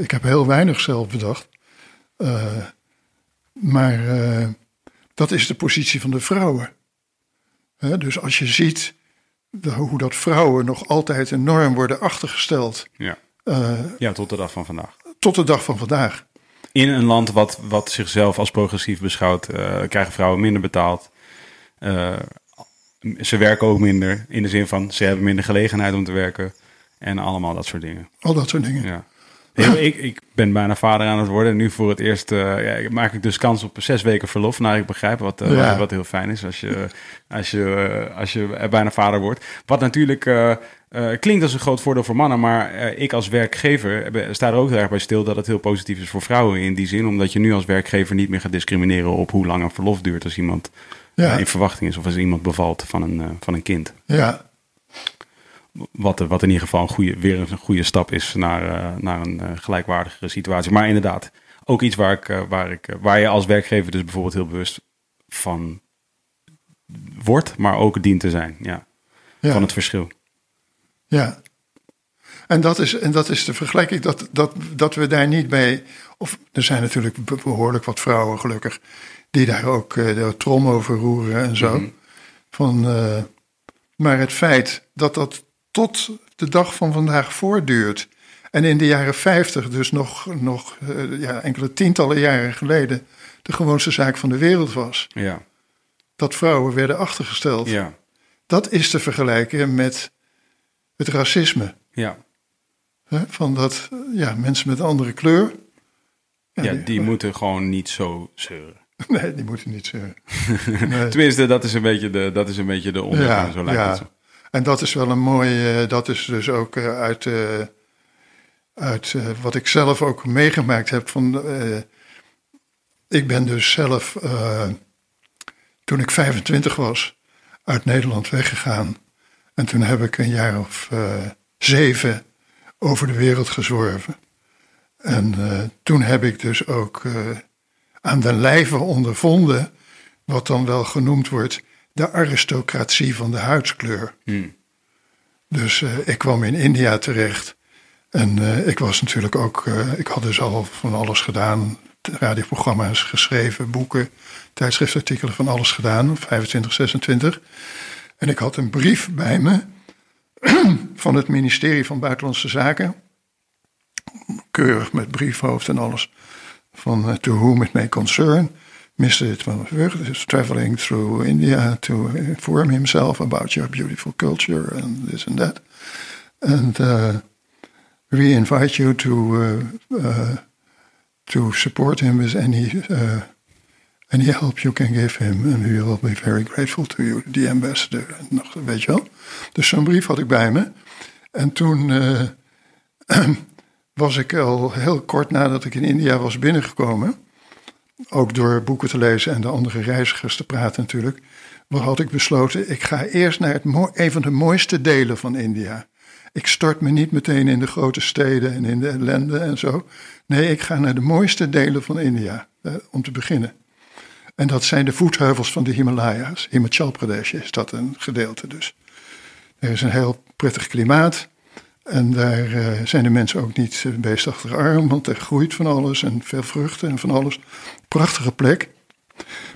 Ik heb heel weinig zelf bedacht. Maar dat is de positie van de vrouwen. Dus als je ziet hoe dat vrouwen nog altijd enorm worden achtergesteld. Ja. eh, ja, tot de dag van vandaag. tot de dag van vandaag. In een land wat, wat zichzelf als progressief beschouwt, eh, krijgen vrouwen minder betaald. Eh, ze werken ook minder, in de zin van ze hebben minder gelegenheid om te werken. En allemaal dat soort dingen. Al dat soort dingen. Ja. Ik, ik ben bijna vader aan het worden. Nu voor het eerst eh, ja, maak ik dus kans op zes weken verlof. Nou, ik begrijp wat, eh, Ja. wat, heel fijn is als je, als, je, eh, als je bijna vader wordt. Wat natuurlijk klinkt als een groot voordeel voor mannen. Maar ik als werkgever sta er ook heel erg bij stil dat het heel positief is voor vrouwen in die zin. Omdat je nu als werkgever niet meer gaat discrimineren op hoe lang een verlof duurt als iemand Ja. in verwachting is of als iemand bevalt van een, van een kind. Ja, Wat, wat in ieder geval een goede, weer een goede stap is naar, eh, naar een eh, gelijkwaardigere situatie. Maar inderdaad, ook iets waar, ik, eh, waar, ik, waar je als werkgever dus bijvoorbeeld heel bewust van wordt, maar ook dient te zijn. Ja, ja. Van het verschil. Ja. En dat is, en dat is de vergelijking dat, dat, dat we daar niet bij. Of er zijn natuurlijk be- behoorlijk wat vrouwen, gelukkig, die daar ook de trom over roeren en zo. Van, eh, maar het feit dat dat tot de dag van vandaag voortduurt. En in de jaren 50, dus nog, nog eh, ja, enkele tientallen jaren geleden, de gewoonste zaak van de wereld was. Ja, Dat vrouwen werden achtergesteld. ja, Dat is te vergelijken met het racisme. ja. Van dat ja, mensen met een andere kleur. ja die moeten gewoon niet zo zeuren. Nee, die moeten niet zeuren. Nee. Tenminste, dat is een beetje de, dat is een beetje de ondergang, zo lijkt het zo. En dat is wel een mooi. eh, dat is dus ook eh, uit, eh, uit wat ik zelf ook meegemaakt heb. Van, ik ben dus zelf, toen ik 25 was, uit Nederland weggegaan. En toen heb ik een jaar of zeven over de wereld gezworven. En toen heb ik dus ook aan de lijve ondervonden, wat dan wel genoemd wordt, de aristocratie van de huidskleur. Hmm. Dus eh, ik kwam in India terecht. En eh, ik was natuurlijk ook, eh, ik had dus al van alles gedaan. Radioprogramma's geschreven, boeken, tijdschriftartikelen, van alles gedaan. 25, 26. En ik had een brief bij me van het ministerie van Buitenlandse Zaken. Keurig met briefhoofd en alles. Van to whom it may concern. Mr. Vught is traveling through India to inform himself about your beautiful culture and this and that. And uh, we invite you to uh, uh, to support him with any uh, any help you can give him, and we will be very grateful to you, the ambassador. Nog, weet je. Dus zo'n brief had ik bij me. En toen uh, was ik al heel kort nadat ik in India was binnengekomen, ook door boeken te lezen en de andere reizigers te praten natuurlijk, had ik besloten, ik ga eerst naar het een van de mooiste delen van India. Ik stort me niet meteen in de grote steden en in de ellende en zo. Nee, ik ga naar de mooiste delen van India, eh, om te beginnen. En dat zijn de voetheuvels van de Himalaya's. Himachal Pradesh is dat een gedeelte dus. Er is een heel prettig klimaat. En daar uh, zijn de mensen ook niet uh, beestachtig arm, want er groeit van alles en veel vruchten en van alles. Prachtige plek.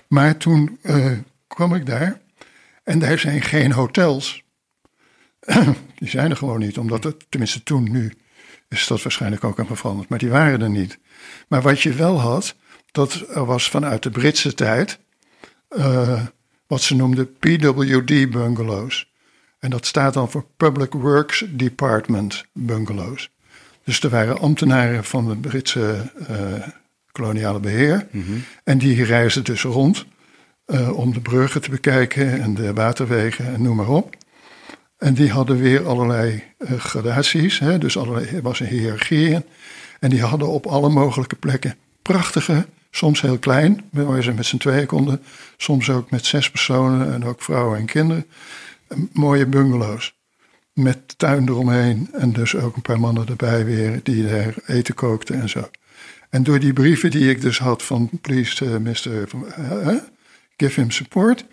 Maar toen uh, kwam ik daar en daar zijn geen hotels. die zijn er gewoon niet, omdat het, tenminste toen, nu is dat waarschijnlijk ook aan veranderd, maar die waren er niet. Maar wat je wel had, dat was vanuit de Britse tijd, wat ze noemden PWD bungalows. En dat staat dan voor Public Works Department bungalows. Dus er waren ambtenaren van het Britse uh, koloniale beheer. Mm-hmm. En die reisden dus rond uh, om de bruggen te bekijken en de waterwegen en noem maar op. En die hadden weer allerlei uh, gradaties, hè, dus allerlei, er was een hiërarchie. En die hadden op alle mogelijke plekken prachtige, soms heel klein, waar ze met z'n tweeën konden. Soms ook met zes personen en ook vrouwen en kinderen mooie bungalows. Met tuin eromheen en dus ook een paar mannen erbij weer die daar eten kookten en zo. En door die brieven die ik dus had van please uh, Mr. Uh, give him support,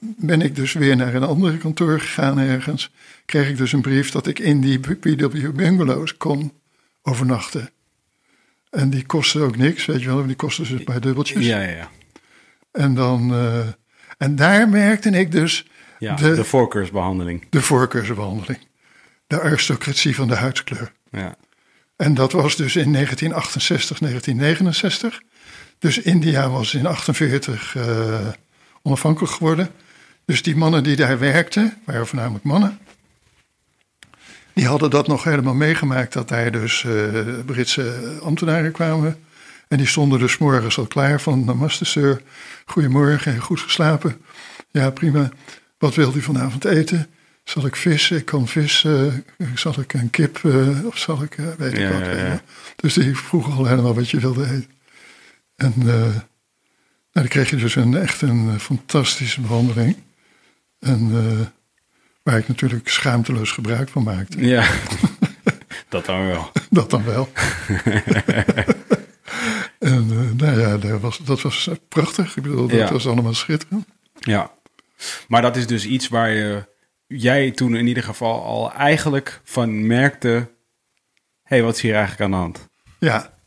ben ik dus weer naar een andere kantoor gegaan ergens. Kreeg ik dus een brief dat ik in die PW bungalows kon overnachten. En die kostten ook niks, weet je wel. Die kostten dus bij dubbeltjes. Ja, ja, ja. En, dan, eh, en daar merkte ik dus ja De- de, voorkeursbehandeling. de voorkeursbehandeling. De aristocratie van de huidskleur. Ja. En dat was dus in 1968, 1969. Dus India was in 48 eh, onafhankelijk geworden. Dus die mannen die daar werkten, waren voornamelijk mannen. Die hadden dat nog helemaal meegemaakt, dat daar dus eh, Britse ambtenaren kwamen. En die stonden dus morgens al klaar van, namaste sir, goedemorgen, goed geslapen. Ja, prima. Wat wilt u vanavond eten? Zal ik vis? Ik kan vis. eh, zal ik een kip? eh, of zal ik, eh, weet ik Ja, wat. ja. Dus die vroeg al helemaal wat je wilde eten. En nou, dan kreeg je dus een, echt een fantastische behandeling. En waar ik natuurlijk schaamteloos gebruik van maakte. ja. dat dan wel. Dat dan wel. en nou ja, dat was, dat was prachtig. Ik bedoel, dat Ja. was allemaal schitterend. Ja. Maar dat is dus iets waar je, jij toen in ieder geval al eigenlijk van merkte... hé, hey, wat is hier eigenlijk aan de hand? Ja,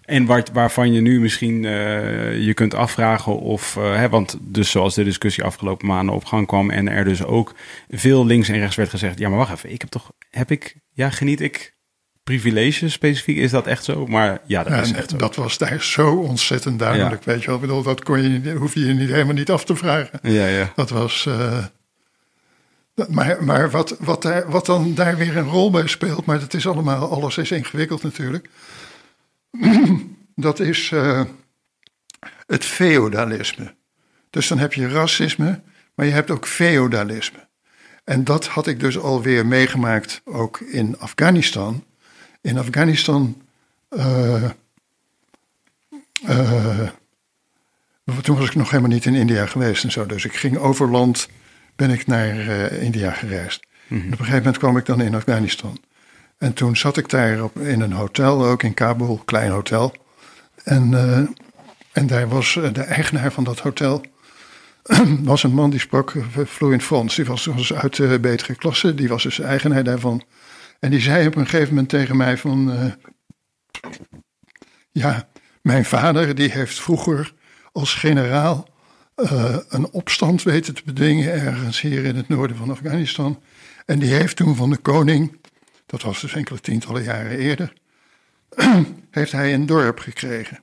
En waar, waarvan je nu misschien eh, je kunt afvragen of... eh, hè, want dus zoals de discussie afgelopen maanden op gang kwam... en er dus ook veel links en rechts werd gezegd... ja, maar wacht even, ik heb toch... heb ik... ja, geniet ik privileges specifiek? Is dat echt zo? Maar ja, dat Ja, is en echt zo. dat was daar zo ontzettend duidelijk. Weet je wel, ik bedoel, dat kon je, niet- hoef je je niet, helemaal niet af te vragen. Ja, ja. Dat was. eh, maar maar wat, wat, daar, wat dan daar weer een rol bij speelt, maar dat is allemaal, alles is ingewikkeld natuurlijk. dat is eh, het feodalisme. Dus dan heb je racisme, maar je hebt ook feodalisme. En dat had ik dus alweer meegemaakt ook in Afghanistan. In Afghanistan. eh, eh, toen was ik nog helemaal niet in India geweest en zo. Dus ik ging over land, ben ik naar eh, India gereisd. En op een gegeven moment kwam ik dan in Afghanistan. En toen zat ik daar op, in een hotel, ook in Kabul, klein hotel. En, en daar was de eigenaar van dat hotel. was een man die sprak vloeiend Frans. Die was, was uit de betere klasse. Die was dus eigenaar daarvan. En die zei op een gegeven moment tegen mij van... eh, ja, mijn vader die heeft vroeger als generaal eh, een opstand weten te bedwingen ergens hier in het noorden van Afghanistan. En die heeft toen van de koning, dat was dus enkele tientallen jaren eerder, heeft hij een dorp gekregen.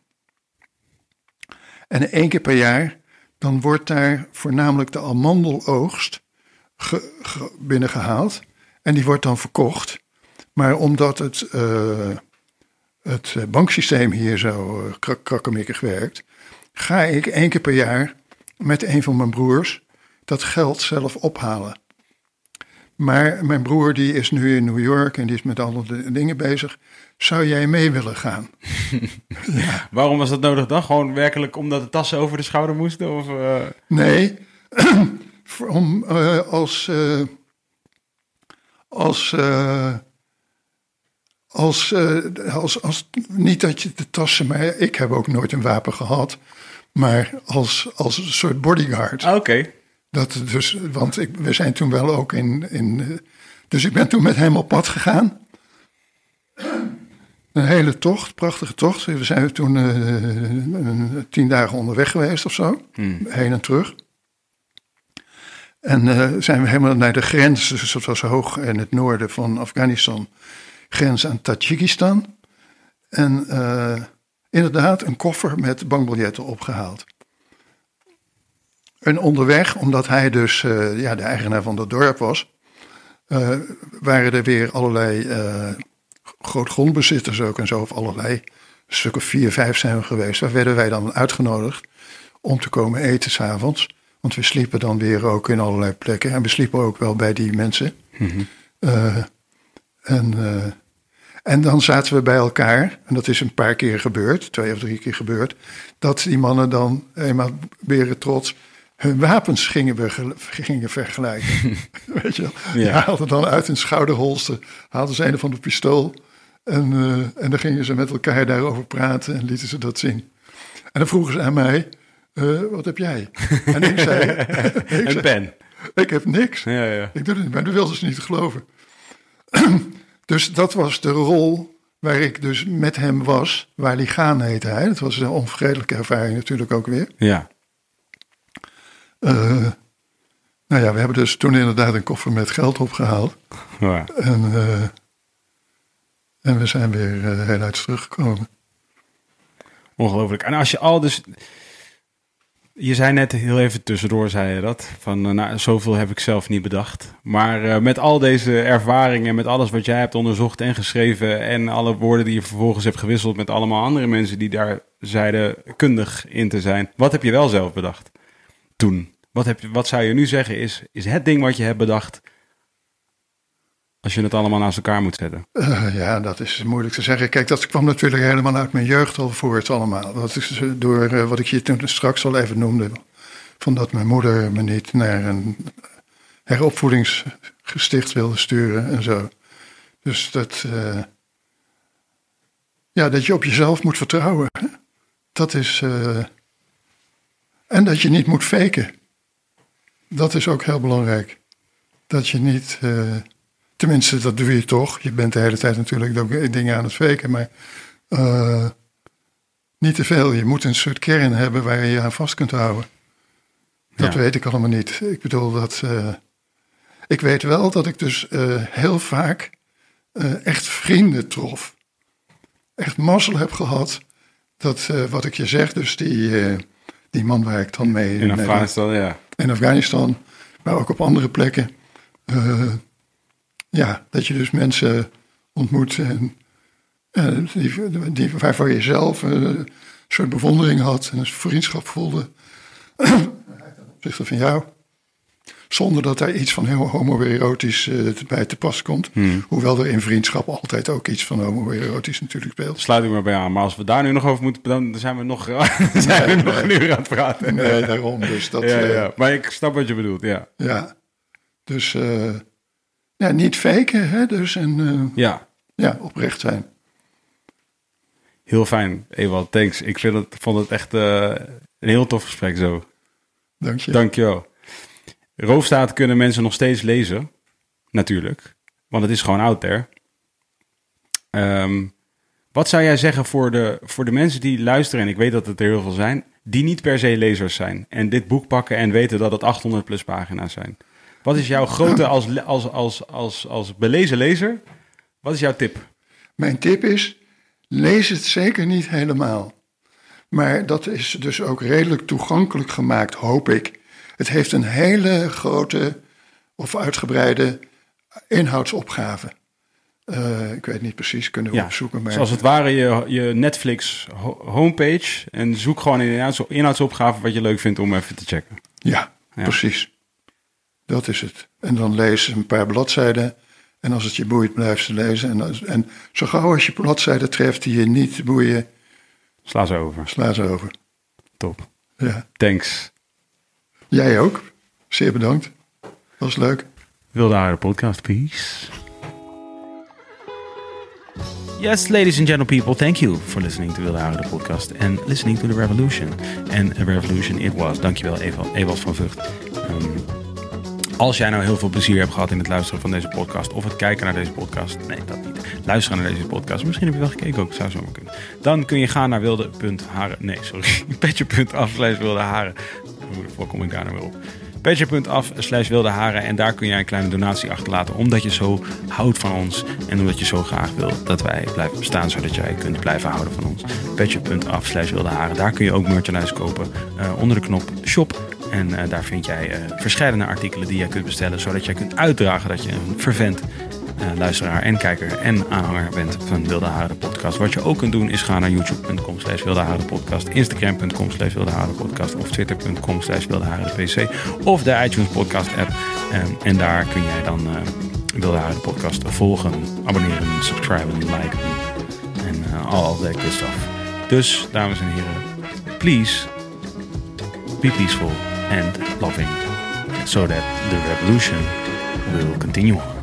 En één keer per jaar, dan wordt daar voornamelijk de amandeloogst ge- ge- binnengehaald. En die wordt dan verkocht. Maar omdat het, eh, het banksysteem hier zo eh, krak- krakkemikkig werkt, ga ik één keer per jaar met een van mijn broers dat geld zelf ophalen. Maar mijn broer die is nu in New York en die is met alle dingen bezig. Zou jij mee willen gaan? Waarom was dat nodig dan? Gewoon werkelijk omdat de tassen over de schouder moesten? Of, eh, Nee, om als. als. Als, eh, als, als. Niet dat je de tassen, maar ik heb ook nooit een wapen gehad. Maar als, als een soort bodyguard. Ah, Oké. Dat dus, want ik, we zijn toen wel ook in, in. eh, Dus ik ben toen met hem op pad gegaan. Een hele tocht, prachtige tocht. We zijn toen eh, tien dagen onderweg geweest of zo. Heen en terug. En zijn we helemaal naar de grens, dus dat was hoog in het noorden van Afghanistan. Grens aan Tajikistan. En eh, inderdaad een koffer met bankbiljetten opgehaald. En onderweg, omdat hij dus eh, ja, de eigenaar van dat dorp was, eh, waren er weer allerlei grootgrondbezitters ook en zo, of allerlei, een stuk of vier, vijf zijn we geweest. Daar werden wij dan uitgenodigd om te komen eten s'avonds. Want we sliepen dan weer ook in allerlei plekken. En we sliepen ook wel bij die mensen. Eh, en, eh, en dan zaten we bij elkaar, en dat is een paar keer gebeurd, twee of drie keer gebeurd, dat die mannen dan eenmaal weer trots hun wapens gingen, we, gingen vergelijken. Weet je wel? Die haalden dan uit hun schouderholster, haalden ze een van de pistool en, eh, en dan gingen ze met elkaar daarover praten en lieten ze dat zien. En dan vroegen ze aan mij, "Eh, wat heb jij? En ik zei, ik, Een pen. ik heb niks. Ja, ja. Ik doe het niet, maar dat wilden ze niet geloven. dus dat was de rol waar ik dus met hem was, waar hij gaan heette hij. Dat was een onvergetelijke ervaring natuurlijk ook weer. Ja. Eh, nou ja, we hebben dus toen inderdaad een koffer met geld opgehaald. Ja. En, eh, en we zijn weer eh heel uit teruggekomen. Ongelooflijk. En als je al dus... Je zei net heel even tussendoor, zei je dat. Van, eh, nou, zoveel heb ik zelf niet bedacht. Maar eh, met al deze ervaringen, met alles wat jij hebt onderzocht en geschreven... en alle woorden die je vervolgens hebt gewisseld met allemaal andere mensen... die daar zeiden kundig in te zijn. Wat heb je wel zelf bedacht toen? Wat, heb wat zou je nu zeggen is, is het ding wat je hebt bedacht... als je het allemaal naast elkaar moet zetten? Eh, ja, dat is moeilijk te zeggen. Kijk, dat kwam natuurlijk helemaal uit mijn jeugd al voort allemaal. Dat is eh, door eh, wat ik je toen straks al even noemde. Van dat mijn moeder me niet naar een heropvoedingsgesticht wilde sturen en zo. Dus dat... ja, dat je op jezelf moet vertrouwen. Dat is... en dat je niet moet faken. Dat is ook heel belangrijk. Dat je niet... Tenminste, dat doe je toch. Je bent de hele tijd natuurlijk ook dingen aan het faken, maar eh, niet te veel. Je moet een soort kern hebben waar je je aan vast kunt houden. Dat Ja. weet ik allemaal niet. Ik bedoel dat. eh, ik weet wel dat ik dus eh, heel vaak echt vrienden trof. Echt mazzel heb gehad. Dat wat ik je zeg, dus die, die man waar ik dan mee In Afghanistan, ja. in Afghanistan, maar ook op andere plekken. Ja, dat je dus mensen ontmoet en, eh, die, die, je zelf eh, een soort bewondering had en een vriendschap voelde. opzichte van jou. Zonder dat daar iets van heel homoerotisch eh bij te pas komt. Hoewel er in vriendschap altijd ook iets van homoerotisch natuurlijk speelt. Sluit ik maar bij aan. Maar als we daar nu nog over moeten, dan zijn we nog, dan zijn we nog nee. een uur aan het praten. Nee, daarom. Dus dat, ja, ja. Maar ik snap wat je bedoelt, ja. ja. Dus ja, niet faken, hè? Dus en eh, Ja, ja, oprecht zijn. heel fijn. Ewald, thanks. Ik vind het, vond het echt eh, een heel tof gesprek zo. Dank je. Dankjewel. Roofstaat kunnen mensen nog steeds lezen. Natuurlijk. Want het is gewoon out there. Ehm, wat zou jij zeggen voor de, voor de mensen die luisteren, en ik weet dat het er heel veel zijn, die niet per se lezers zijn en dit boek pakken en weten dat het 800 plus pagina's zijn? Wat is jouw grote als, als, als, als, als belezen lezer? Wat is jouw tip? Mijn tip is, lees het zeker niet helemaal. Maar dat is dus ook redelijk toegankelijk gemaakt, hoop ik. Het heeft een hele grote of uitgebreide inhoudsopgave. Eh, ik weet niet precies, kunnen we Ja, opzoeken. Maar Zoals het ware je, je Netflix ho- homepage en zoek gewoon in de inhouds- inhoudsopgave wat je leuk vindt om even te checken. Ja, Ja. precies. Dat is het. En dan lees een paar bladzijden. En als het je boeit, blijf ze lezen. En, als, en zo gauw als je bladzijden treft die je niet boeien, Sla ze over. sla ze over. Top. Ja. Thanks. Jij ook. Zeer bedankt. Was leuk. Wilde Haren podcast, peace. Yes, ladies and gentle people, thank you for listening to Wilde Haren, de podcast. And listening to the revolution. And a revolution it was. Dankjewel, Ewald, Ewald van Vught. Ehm, als jij nou heel veel plezier hebt gehad in het luisteren van deze podcast... of het kijken naar deze podcast... Nee, dat niet. Luisteren naar deze podcast. Misschien heb je wel gekeken ook. Zou zo maar kunnen. Dan kun je gaan naar wilde.haren... Nee, sorry. Petje.af slash wilde haren. Hoe kom ik daar nou weer op? Patreon.af slash wilde haren. En daar kun jij een kleine donatie achterlaten. Omdat je zo houdt van ons. En omdat je zo graag wil dat wij blijven bestaan. Zodat jij kunt blijven houden van ons. Patreon.af slash wilde haren. Daar kun je ook merchandise kopen. eh, onder de knop shop. En eh, daar vind jij eh verschillende artikelen die jij kunt bestellen. Zodat jij kunt uitdragen dat je een vervent eh, luisteraar en kijker en aanhanger bent van Wilde Haren podcast. Wat je ook kunt doen is gaan naar youtube.com slash podcast, instagram.com slash podcast of twitter.com slash pc of de iTunes podcast app. En daar kun jij dan Wilde Haren podcast volgen, abonneren, subscriben, liken en of that good stuff. Dus, dames en heren, please be peaceful and loving so that the revolution will continue on.